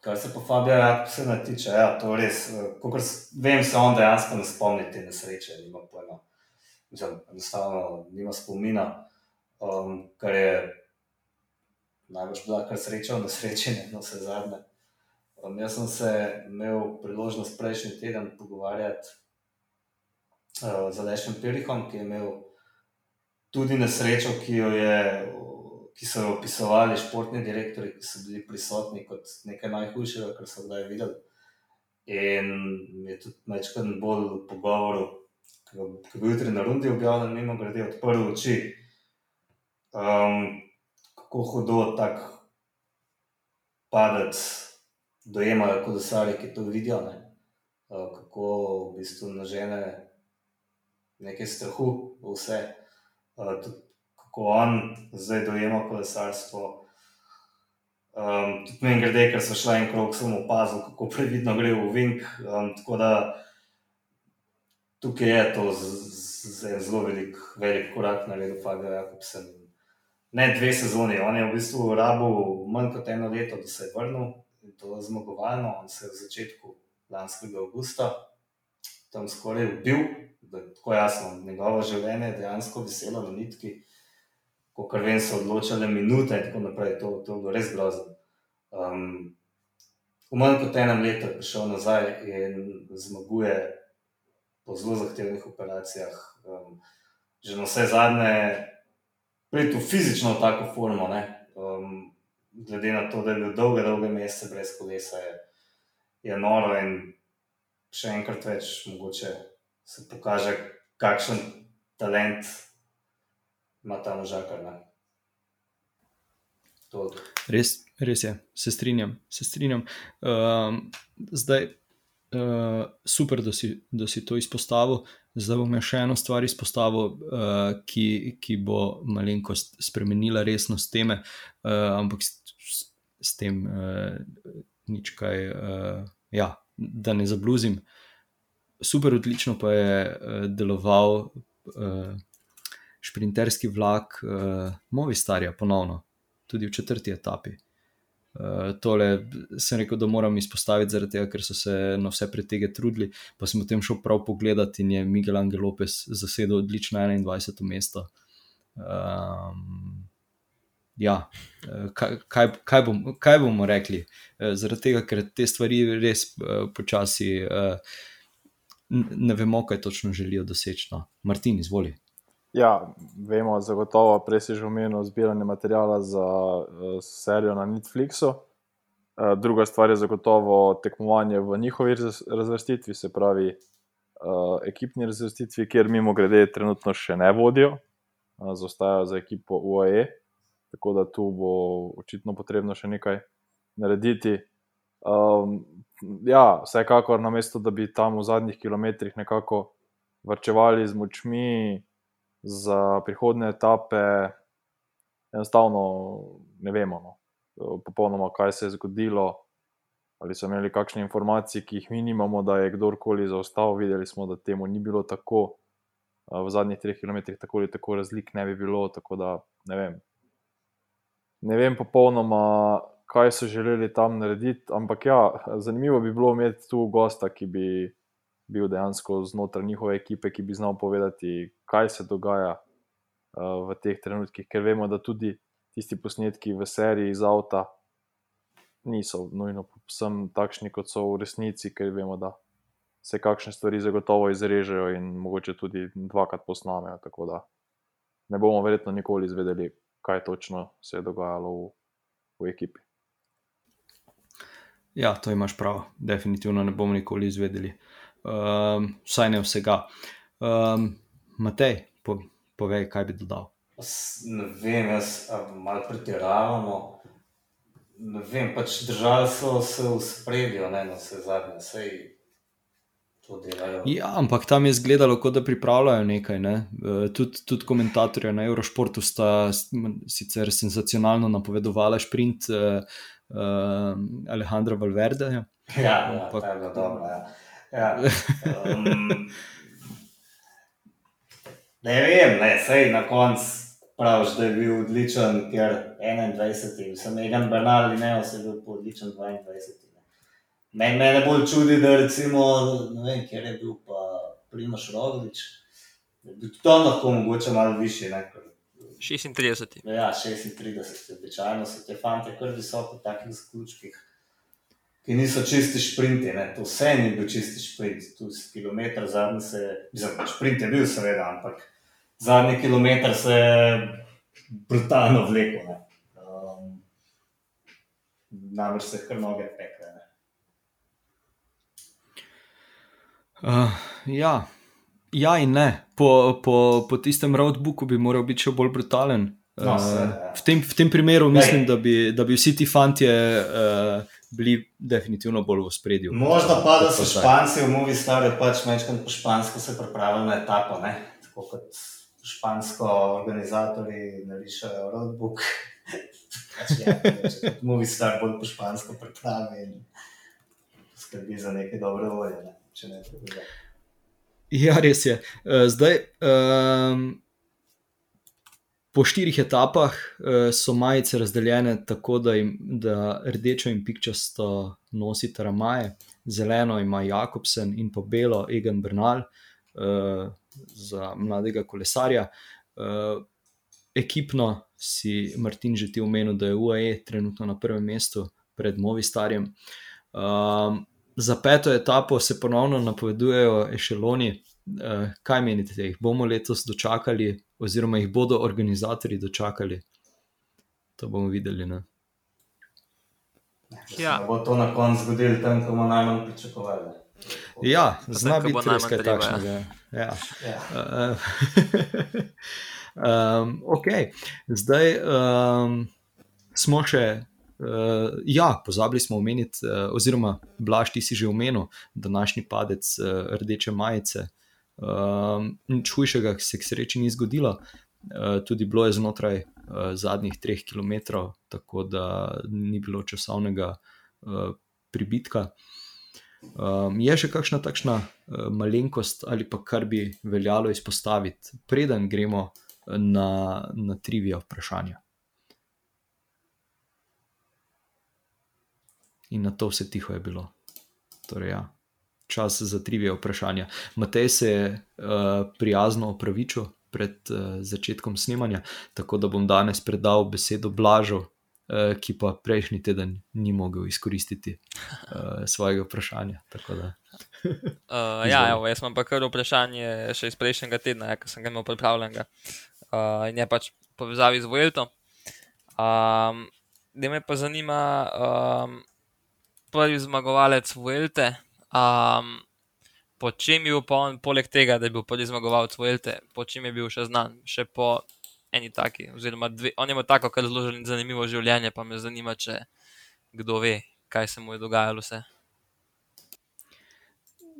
kar se pa Fabija Jakobsena tiče, ja, to res, kot vem, se on dejansko ne spomni te nesreče, nima pojma. Mislim, enostavno nima spomina, um, kar je najbolj bila kar sreča, nesrečenje, no vse zadnje. Um, jaz sem se imel priložnost prejšnji teden pogovarjati uh, z Alešem Pirihom, ki je imel tudi nesrečo, ki, je, ki so jo opisovali športni direktori, ki so bili prisotni kot nekaj najhujšega, kar so kdaj videli. In je tudi večkrat bolj v pogovoru, ki bil jutri na Rundi objavljen, mimo grede, odprl oči. Um, kako hudo tak padec dojemajo kolesari, ki to vidijo, ne? kako v bistvu nažene nekaj strahu vse, tudi kako on zdaj dojema kolesarstvo. Um, tudi meni grede, ker so šla en krog, sem opazil, kako previdno gre v Vink. Um, tako da tukaj je to z zelo velik, velik korak na redu, Fabio Jakobsen ne dve sezoni. On je v bistvu rabil manj kot eno leto, da se je vrnil in to zmagovalno. On se je v začetku lanskega avgusta tam skoraj ubil, da je tako jasno, njegovo življenje je dejansko veselo na nitki. Ko kar vem, so odločile minute in tako naprej, to, to je bilo res grozno. Um, v manj kot enem letu je prišel nazaj in zmaguje po zelo zahtevnih operacijah. Um, že na vse zadnje priti v fizično tako formo. Um, glede na to, da je bil dolge, dolge mesece brez kolesa, je, je noro in še enkrat več mogoče se pokaže, kakšen talent ima ta možakar. Res, res je, se strinjam. Se strinjam. Um, zdaj, uh, super, da si, da si to izpostavil. Zdaj bom še eno stvar izpostavil, uh, ki, ki bo malenkost spremenila resnost teme, uh, ampak s, s, s tem uh, nič kaj, uh, ja, da ne zabluzim. Super, odlično pa je uh, deloval uh, šprinterski vlak uh, Movistarja ponovno, tudi v četrti etapi. Uh, tole sem rekel, da moram izpostaviti, tega, ker so se na vse pretege trudili. Pa sem potem šel prav pogledat in je Miguel Angel Lopez zasedel odlično 21. mesto. Um, ja, eh, kaj, kaj, bom, kaj bomo rekli? Zaradi tega, ker te stvari res uh, počasi uh, ne vemo, kaj točno želijo doseči. No. Martin, izvoli. Ja, vemo, zagotovo, prej si že omenil zbiranje materijala za uh, serijo na Netflixu. Uh, druga stvar je zagotovo tekmovanje v njihovi razvrstitvi, se pravi, uh, ekipni razvrstitvi, kjer mimo grede trenutno še ne vodijo, uh, zostajajo za ekipo UAE. Tako da tu bo očitno potrebno še nekaj narediti. Um, ja, vsekakor, na mesto, da bi tam v zadnjih kilometrih nekako vrčevali z močmi, za prihodne etape, enostavno ne vemo, no. popolnoma, kaj se je zgodilo. Ali so imeli kakšne informacije, ki jih mi nimamo, da je kdorkoli zaostal. Videli smo, da temu ni bilo tako. V zadnjih treh kilometrih tako ali tako razlik ne bi bilo. Tako da ne vem. Ne vem popolnoma, kaj so želeli tam narediti, ampak ja, zanimivo bi bilo imeti tu gosta, ki bi bil dejansko znotraj njihove ekipe, ki bi znal povedati, kaj se dogaja uh, v teh trenutkih, ker vemo, da tudi tisti posnetki v seriji iz avta niso nujno povsem takšni, kot so v resnici, ker vemo, da se kakšne stvari zagotovo izrežejo in mogoče tudi dvakrat posnamejo. Tako da ne bomo verjetno nikoli izvedeli, kaj točno se je dogajalo v, v ekipi. Ja, to imaš prav, definitivno ne bomo nikoli izvedeli. Um, vsaj ne vsega. Um, Matej, po, povej, kaj bi dodal. Ne vem, jaz malo pretiravamo. Ne vem, pač države so se v spredju, ne na vse zadnje, vse to delajo. Ja, ampak tam je izgledalo, kot da pripravljajo nekaj. Ne? Uh, tudi tud komentatorje na Eurošportu sta sicer senzacionalno napovedovali sprint uh, uh, Alejandra Valverde. Ja, ja Ampak... je bilo dobro. Ja. Ja. Um, ne vem, ne, sej na koncu praviš, da je bil odličen, ker 21. sem Egan Bernal in ne, vse je bil odličen 22. Mene, mene bolj čudi, da recimo, ne vem, kjer je bil pa Primoš Roglič, da bi to lahko mogoče malo više. Ne, 36. Ja, 36. Običajno so te fante kar visoko v takih zaključkih, ki niso čisti šprinti. Ne. To vse ni bil čisti šprint, tu si kilometr zadnji se, mislim, šprint je bil seveda, ampak zadnji kilometr se je brutalno vlekel. Um, Namreč se kar noge pekle. Uh, ja. ja, in ne. Po, po, po tistem roadbooku bi moral biti še bolj brutalen. No, se, uh, v, tem, v tem primeru mislim, da bi, da bi vsi ti fanti uh, bili definitivno bolj v spredju. Možno pa, da so španci v Movi Stari pač večkrat po špansko se pripravili na etapo, ne? tako kot špansko organizatori narišajo roadbook. pač, ja, Movi Star bolj po špansko pripravi in skrbi za neke dobre volje. Ne? če ne drugega. Ja, res je. Eh, zdaj, um, po štirih etapah uh, so majice razdeljene tako, da, im, da rdečo in pikčasto nosita ramaje, zeleno ima Jakobsen in pa belo Egan Bernal uh, za mladega kolesarja. Uh, ekipno si Martin že ti omenil, da je UAE trenutno na prvem mestu pred Movistarjem. Um, za peto etapo se ponovno napovedujejo ešeloni. Uh, kaj menite, jih bomo letos dočakali, oziroma jih bodo organizatori dočakali? To bomo videli. Ne? Ja. Bo to na koncu zgodilo tam, ko bomo najmanj pričakovali. Ja, zna biti res kaj takšnega. Ja. Ja. Uh, um, ok, zdaj um, smo še Uh, ja, pozabili smo omeniti, uh, oziroma Blaž, ti si že omenil, današnji padec uh, rdeče majice. Uh, nič hujšega se k sreči ni zgodilo, uh, tudi bilo je znotraj uh, zadnjih treh km, tako da ni bilo časovnega uh, pribitka. Um, je še kakšna takšna uh, malenkost ali pa kar bi veljalo izpostaviti, preden gremo na, na trivija vprašanja? in na to vse tiho je bilo. Torej, ja, čas za trivije vprašanja. Matej se je uh, prijazno opravičil pred uh, začetkom snemanja, tako da bom danes predal besedo Blažu, uh, ki pa prejšnji teden ni mogel izkoristiti uh, svojega vprašanja. uh, ja, evo, jaz imam pa kar vprašanje še iz prejšnjega tedna, ja, ki sem ga imel pripravljenega. Uh, in je pač povezavi z Vojeltom. Um, da me pa zanima, um, prvi zmagovalec Vuelte. Um, po čem je bil on, poleg tega, da je bil prvi zmagovalec Vuelte, po čem je bil še znan, še po eni taki. Oziroma, dve, on ima tako, kar zelo zanimivo življenje, pa me zanima, če kdo ve, kaj se mu je dogajalo. Vse.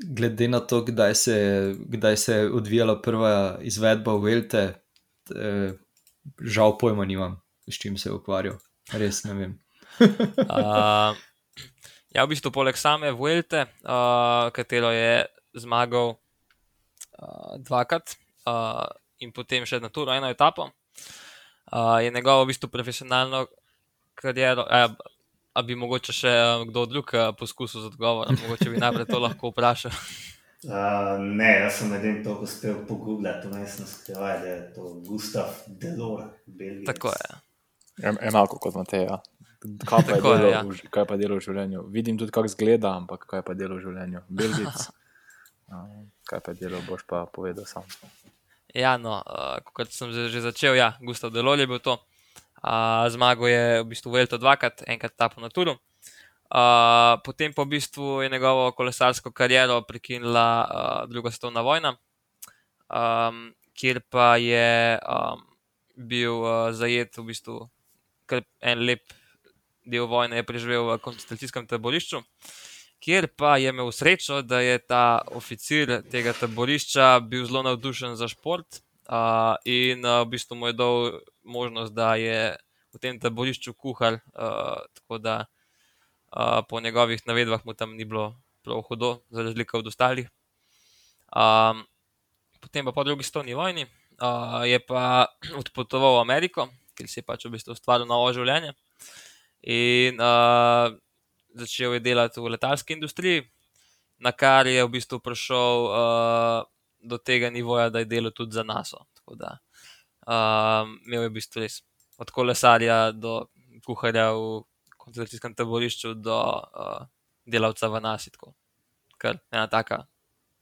Glede na to, kdaj se, kdaj se je odvijala prva izvedba Vuelte, žal pojma nimam, s čim se je ukvarjal. Res ne vem. uh, Ja, v bistvu poleg same Vuelte, uh, katero je zmagal uh, dvakrat uh, in potem še na turo eno etapo, uh, je njegovo v bistvu profesionalno kariero. Uh, A bi mogoče še kdo drug poskusil z odgovorom, mogoče bi najprej to lahko vprašal. Uh, ne, jaz sem edin to uspel pogooglati, to nisem skrival, da je to Gustav Delor, Belgijec. Tako je. Enako kot Matej. Kaj pa, Tako, delo, ja. v, kaj pa delo v življenju? Vidim tudi, kako izgleda, ampak kaj pa delo v življenju? Belgic. kaj pa delo, boš pa povedal sam. Ja, no, uh, kot sem že začel, ja, Gustav Delol je bil to. Uh, zmagal je v bistvu Velto dvakrat, enkrat tapo na turu. Uh, potem pa v bistvu je njegovo kolesarsko kariero prekinila uh, druga svetovna vojna, um, kjer pa je um, bil uh, zajet v bistvu en lep del vojne je preživel v koncentracijskem taborišču, kjer pa je imel srečo, da je ta oficir tega taborišča bil zelo navdušen za šport uh, in uh, v bistvu mu je dal možnost, da je v tem taborišču kuhal. Uh, tako da Uh, po njegovih navedbah mu tam ni bilo prav hudo, za razliko od ostalih. Um, potem pa po drugi svetovni vojni uh, je pa odpotoval v Ameriko, kjer si je pač v bistvu ustvaril novo življenje. In uh, začel je delati v letalski industriji, na kar je v bistvu prišel uh, do tega nivoja, da je delal tudi za nas. Tako da um, imel je v bistvu res od kolesarja do kuharja v koncentracijskem taborišču do uh, delavca v nas. Kar je ena taka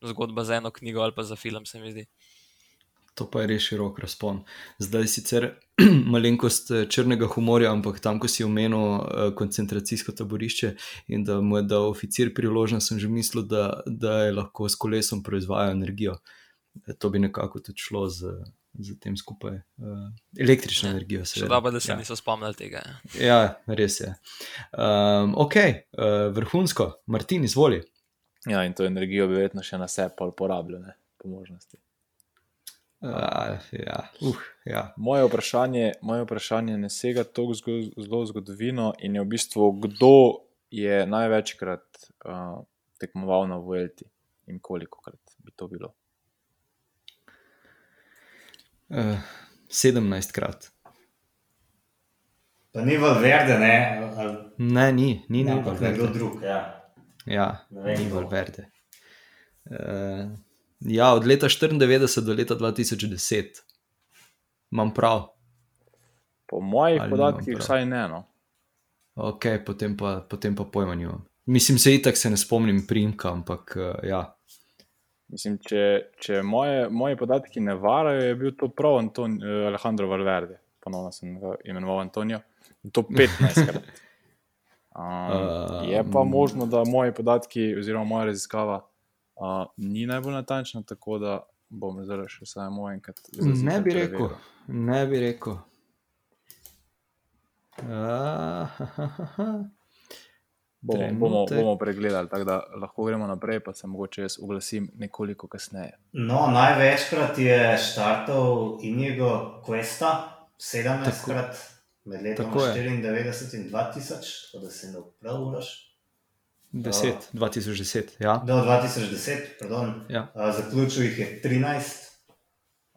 zgodba za eno knjigo ali pa za film, se mi zdi. To pa je res širok razpon. Zdaj sicer malenkost eh, črnega humorja, ampak tam, ko si omenil uh, koncentracijsko taborišče in da mu je dal oficir priložnost, sem že mislil, da, da je lahko s kolesom proizvajal energijo. E, to bi nekako tudi šlo z, z tem skupaj. Električno ja, energijo, seveda. Še dobro, da se ja. niso spomnili tega. Ja, ja res je. Um, ok, uh, vrhunsko, Martin, izvoli. Ja, in to energijo bi verjetno še na sebe uporabljali, po možnosti. Uh, ja. Uh, ja. moje, vprašanje, moje vprašanje ne sega tako zelo zgodovino in je v bistvu, kdo je največkrat uh, tekmoval na Vuelti in koliko krat bi to bilo? Uh, 17 krat. Pa ni Valverde, ne? Ne, ni, ni, ni Valverde. Kdo drug, ja. Ja, ni Valverde. Uh, Ja, od leta 94 do leta 2010. Imam prav. Po mojih Ali podatkih, vsaj ne. No. Ok, potem pa, potem pa pojma nimam. Mislim, se itak se ne spomnim primka, ampak uh, ja. Mislim, če, če moje, moje podatki ne varajo, je bil to prav Anton, uh, Alejandro Valverde, ponovno sem ga imenoval Antonijo. In to 15 krat. Um, uh, je pa možno, da moje podatki, oziroma moja raziskava, Uh, ni najbolj natančno, tako da bom zdaj še samo enkrat. Ne bi rekel, ne bi rekel. Bomo, bomo, bomo pregledali, tako da lahko gremo naprej, pa se mogoče jaz oglasim nekoliko kasneje. No, največkrat je štartov Inigo Questa, 17 krat med letom 94 in 2000, da se ne upravljaš. 10, 2010. Ja. Do 2010, pardon. Ja. Uh, zaključil jih je 13.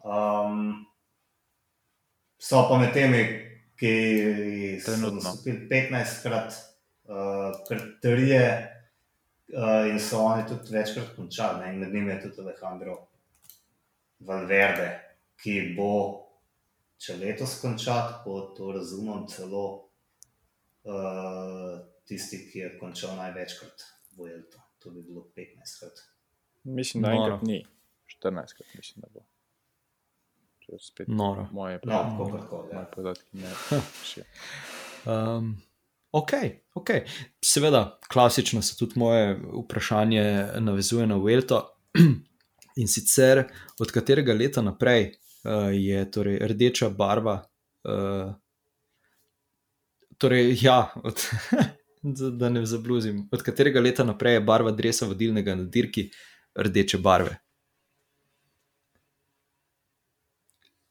Um, so pa med temi, ki so nastopili 15 krat, uh, kar trije, uh, in so oni tudi večkrat končali. Ne? In med njimi je tudi Alejandro Valverde, ki bo, če letos končati, po to razumem, celo. Uh, tisti, ki je končal največkrat v Elto. To bi bilo 15 krat. Mislim, da enkrat ni, 14 krat mislim, da bo. Če spet Noro. moje podatke, ne še. Um, ok, ok. Seveda, klasično se tudi moje vprašanje navezuje na Velto. In sicer od katerega leta naprej uh, je torej rdeča barva. Uh, torej, ja, od, da ne zabluzim. Od katerega leta naprej je barva drevesa vodilnega na dirki rdeče barve?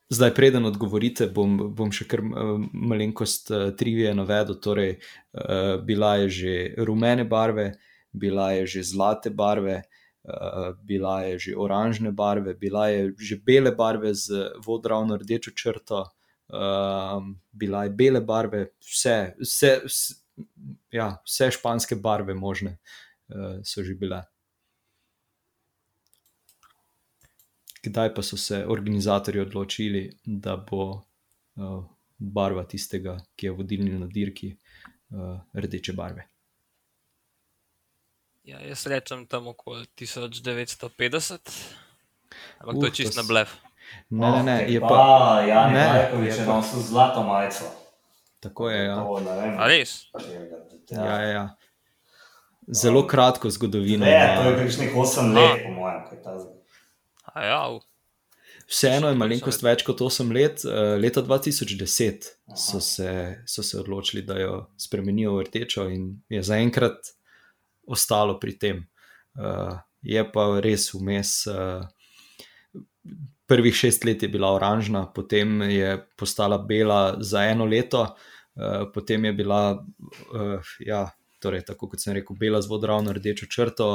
Zdaj, preden odgovorite, bom, bom še kar malenkost uh, trivije navedel. Torej, uh, bila je že rumene barve, bila je že zlate barve, uh, bila je že oranžne barve, bila je že bele barve z vodravno rdečo črto, uh, bila je bele barve, vse, vse, vse ja, vse španske barve možne uh, so že bile. Kdaj pa so se organizatorji odločili, da bo uh, barva tistega, ki je vodilni na dirki, uh, rdeče barve? Ja, jaz rečem tam okoli 1950, ampak uh, to je čist na blef. Ne, ne, ne, je pa. Ja, ne, ne, če nosim zlato majico. Tako je. Ja. To, res? Ja, ja, ja. Zelo kratko zgodovino. Ne, to je nekaj 8 let, po mojem, kaj ta zdaj. Ja, Vseeno je malenkost več kot 8 let. Eh, leta 2010 so se, so se odločili, da jo spremenijo v rdečo, in je zaenkrat ostalo pri tem. Uh, je pa res vmes. Uh, prvih šest let je bila oranžna, potem je postala bela za eno leto, uh, potem je bila, uh, ja, torej tako kot sem rekel, bela z vodravno rdečo črto,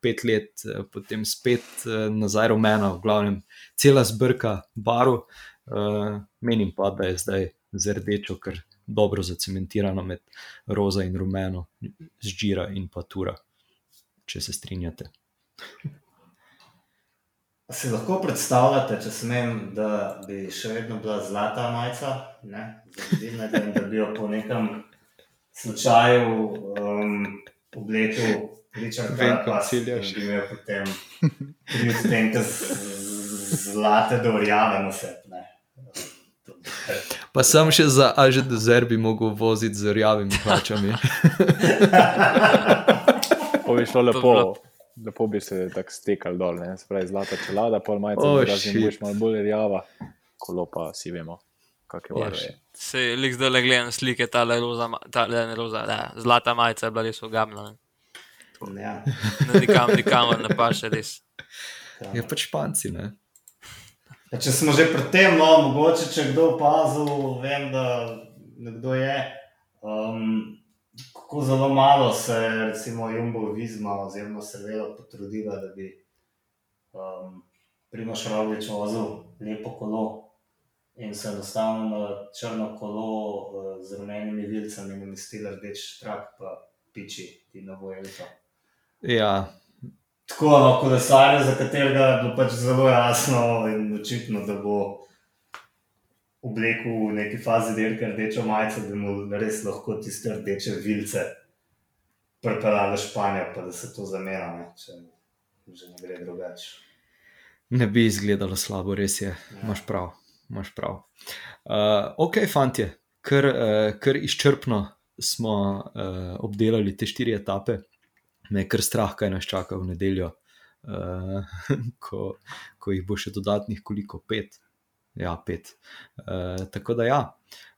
pet let, uh, potem spet uh, nazaj rumena, v glavnem cela zbrka baru. Uh, menim pa, da je zdaj z rdečo, ker dobro zacementirano med roza in rumeno, zžira in pa tura, če se strinjate. Si lahko predstavljate, če smem, da bi še vedno bila zlata majica, Zadine, da bi jo po nekem slučaju um, oblekel, Richard Carpas, in bi imel potem tri odstenke zlate do orjave na sebi. Pa sem še za Aže do Zerbi mogel voziti z rjavimi hlačami. To bi šlo lepo lepo bi se tako stekal dol, ne spravi zlata čelada, pol majica, oh, da si boš malo bolj rjava, kolo pa si vemo, kakšne barve. Se je lik zdaj le gledam slike, ta le roza, ta le ne roza, da, zlata majica je bila res ugamna. Ja. Nikam, nikam ne pa še res. Je pač španci, ne? Ja, če smo že pri tem, no, mogoče če kdo opazil, vem, da nekdo je. Um, kako zelo malo se recimo Jumbo Vizma oziroma Seveda potrudila, da bi um, Primoš Roglič vozil lepo kolo in se enostavno na črno kolo uh, z rumenimi vilcami namestila rdeč trak pa piči ti na vojelito. Ja. Tako, no, kolesarje, za katerega je bilo pač zelo jasno in očitno, da bo oblekel v neki fazi delke rdečo majico, da mu res lahko tiste rdeče vilce pripeljali v Španijo, pa da se to zamenja, če že ne gre drugače. Ne bi izgledalo slabo, res je, ja. imaš prav. Imaš prav. Uh, ok, fanti, ker, uh, ker izčrpno smo uh, obdelali te štiri etape, me je kar strah, kaj nas čaka v nedeljo, uh, ko, ko jih bo še dodatnih, koliko pet, ja, pet. Uh, tako da, ja,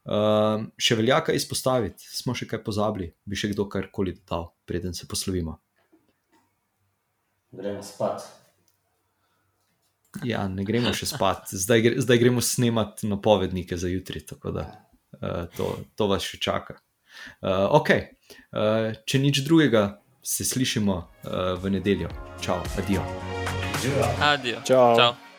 uh, še velja kaj izpostaviti, smo še kaj pozabili, bi še kdo karkoli dodal, preden se poslovimo. Gremo spat. Ja, ne gremo še spat, zdaj, zdaj gremo snemati napovednike za jutri, tako da uh, to, to vas še čaka. Uh, ok, uh, če nič drugega, se slišimo uh, v nedeljo. Čau, adijo. Adijo. Čau. Čau.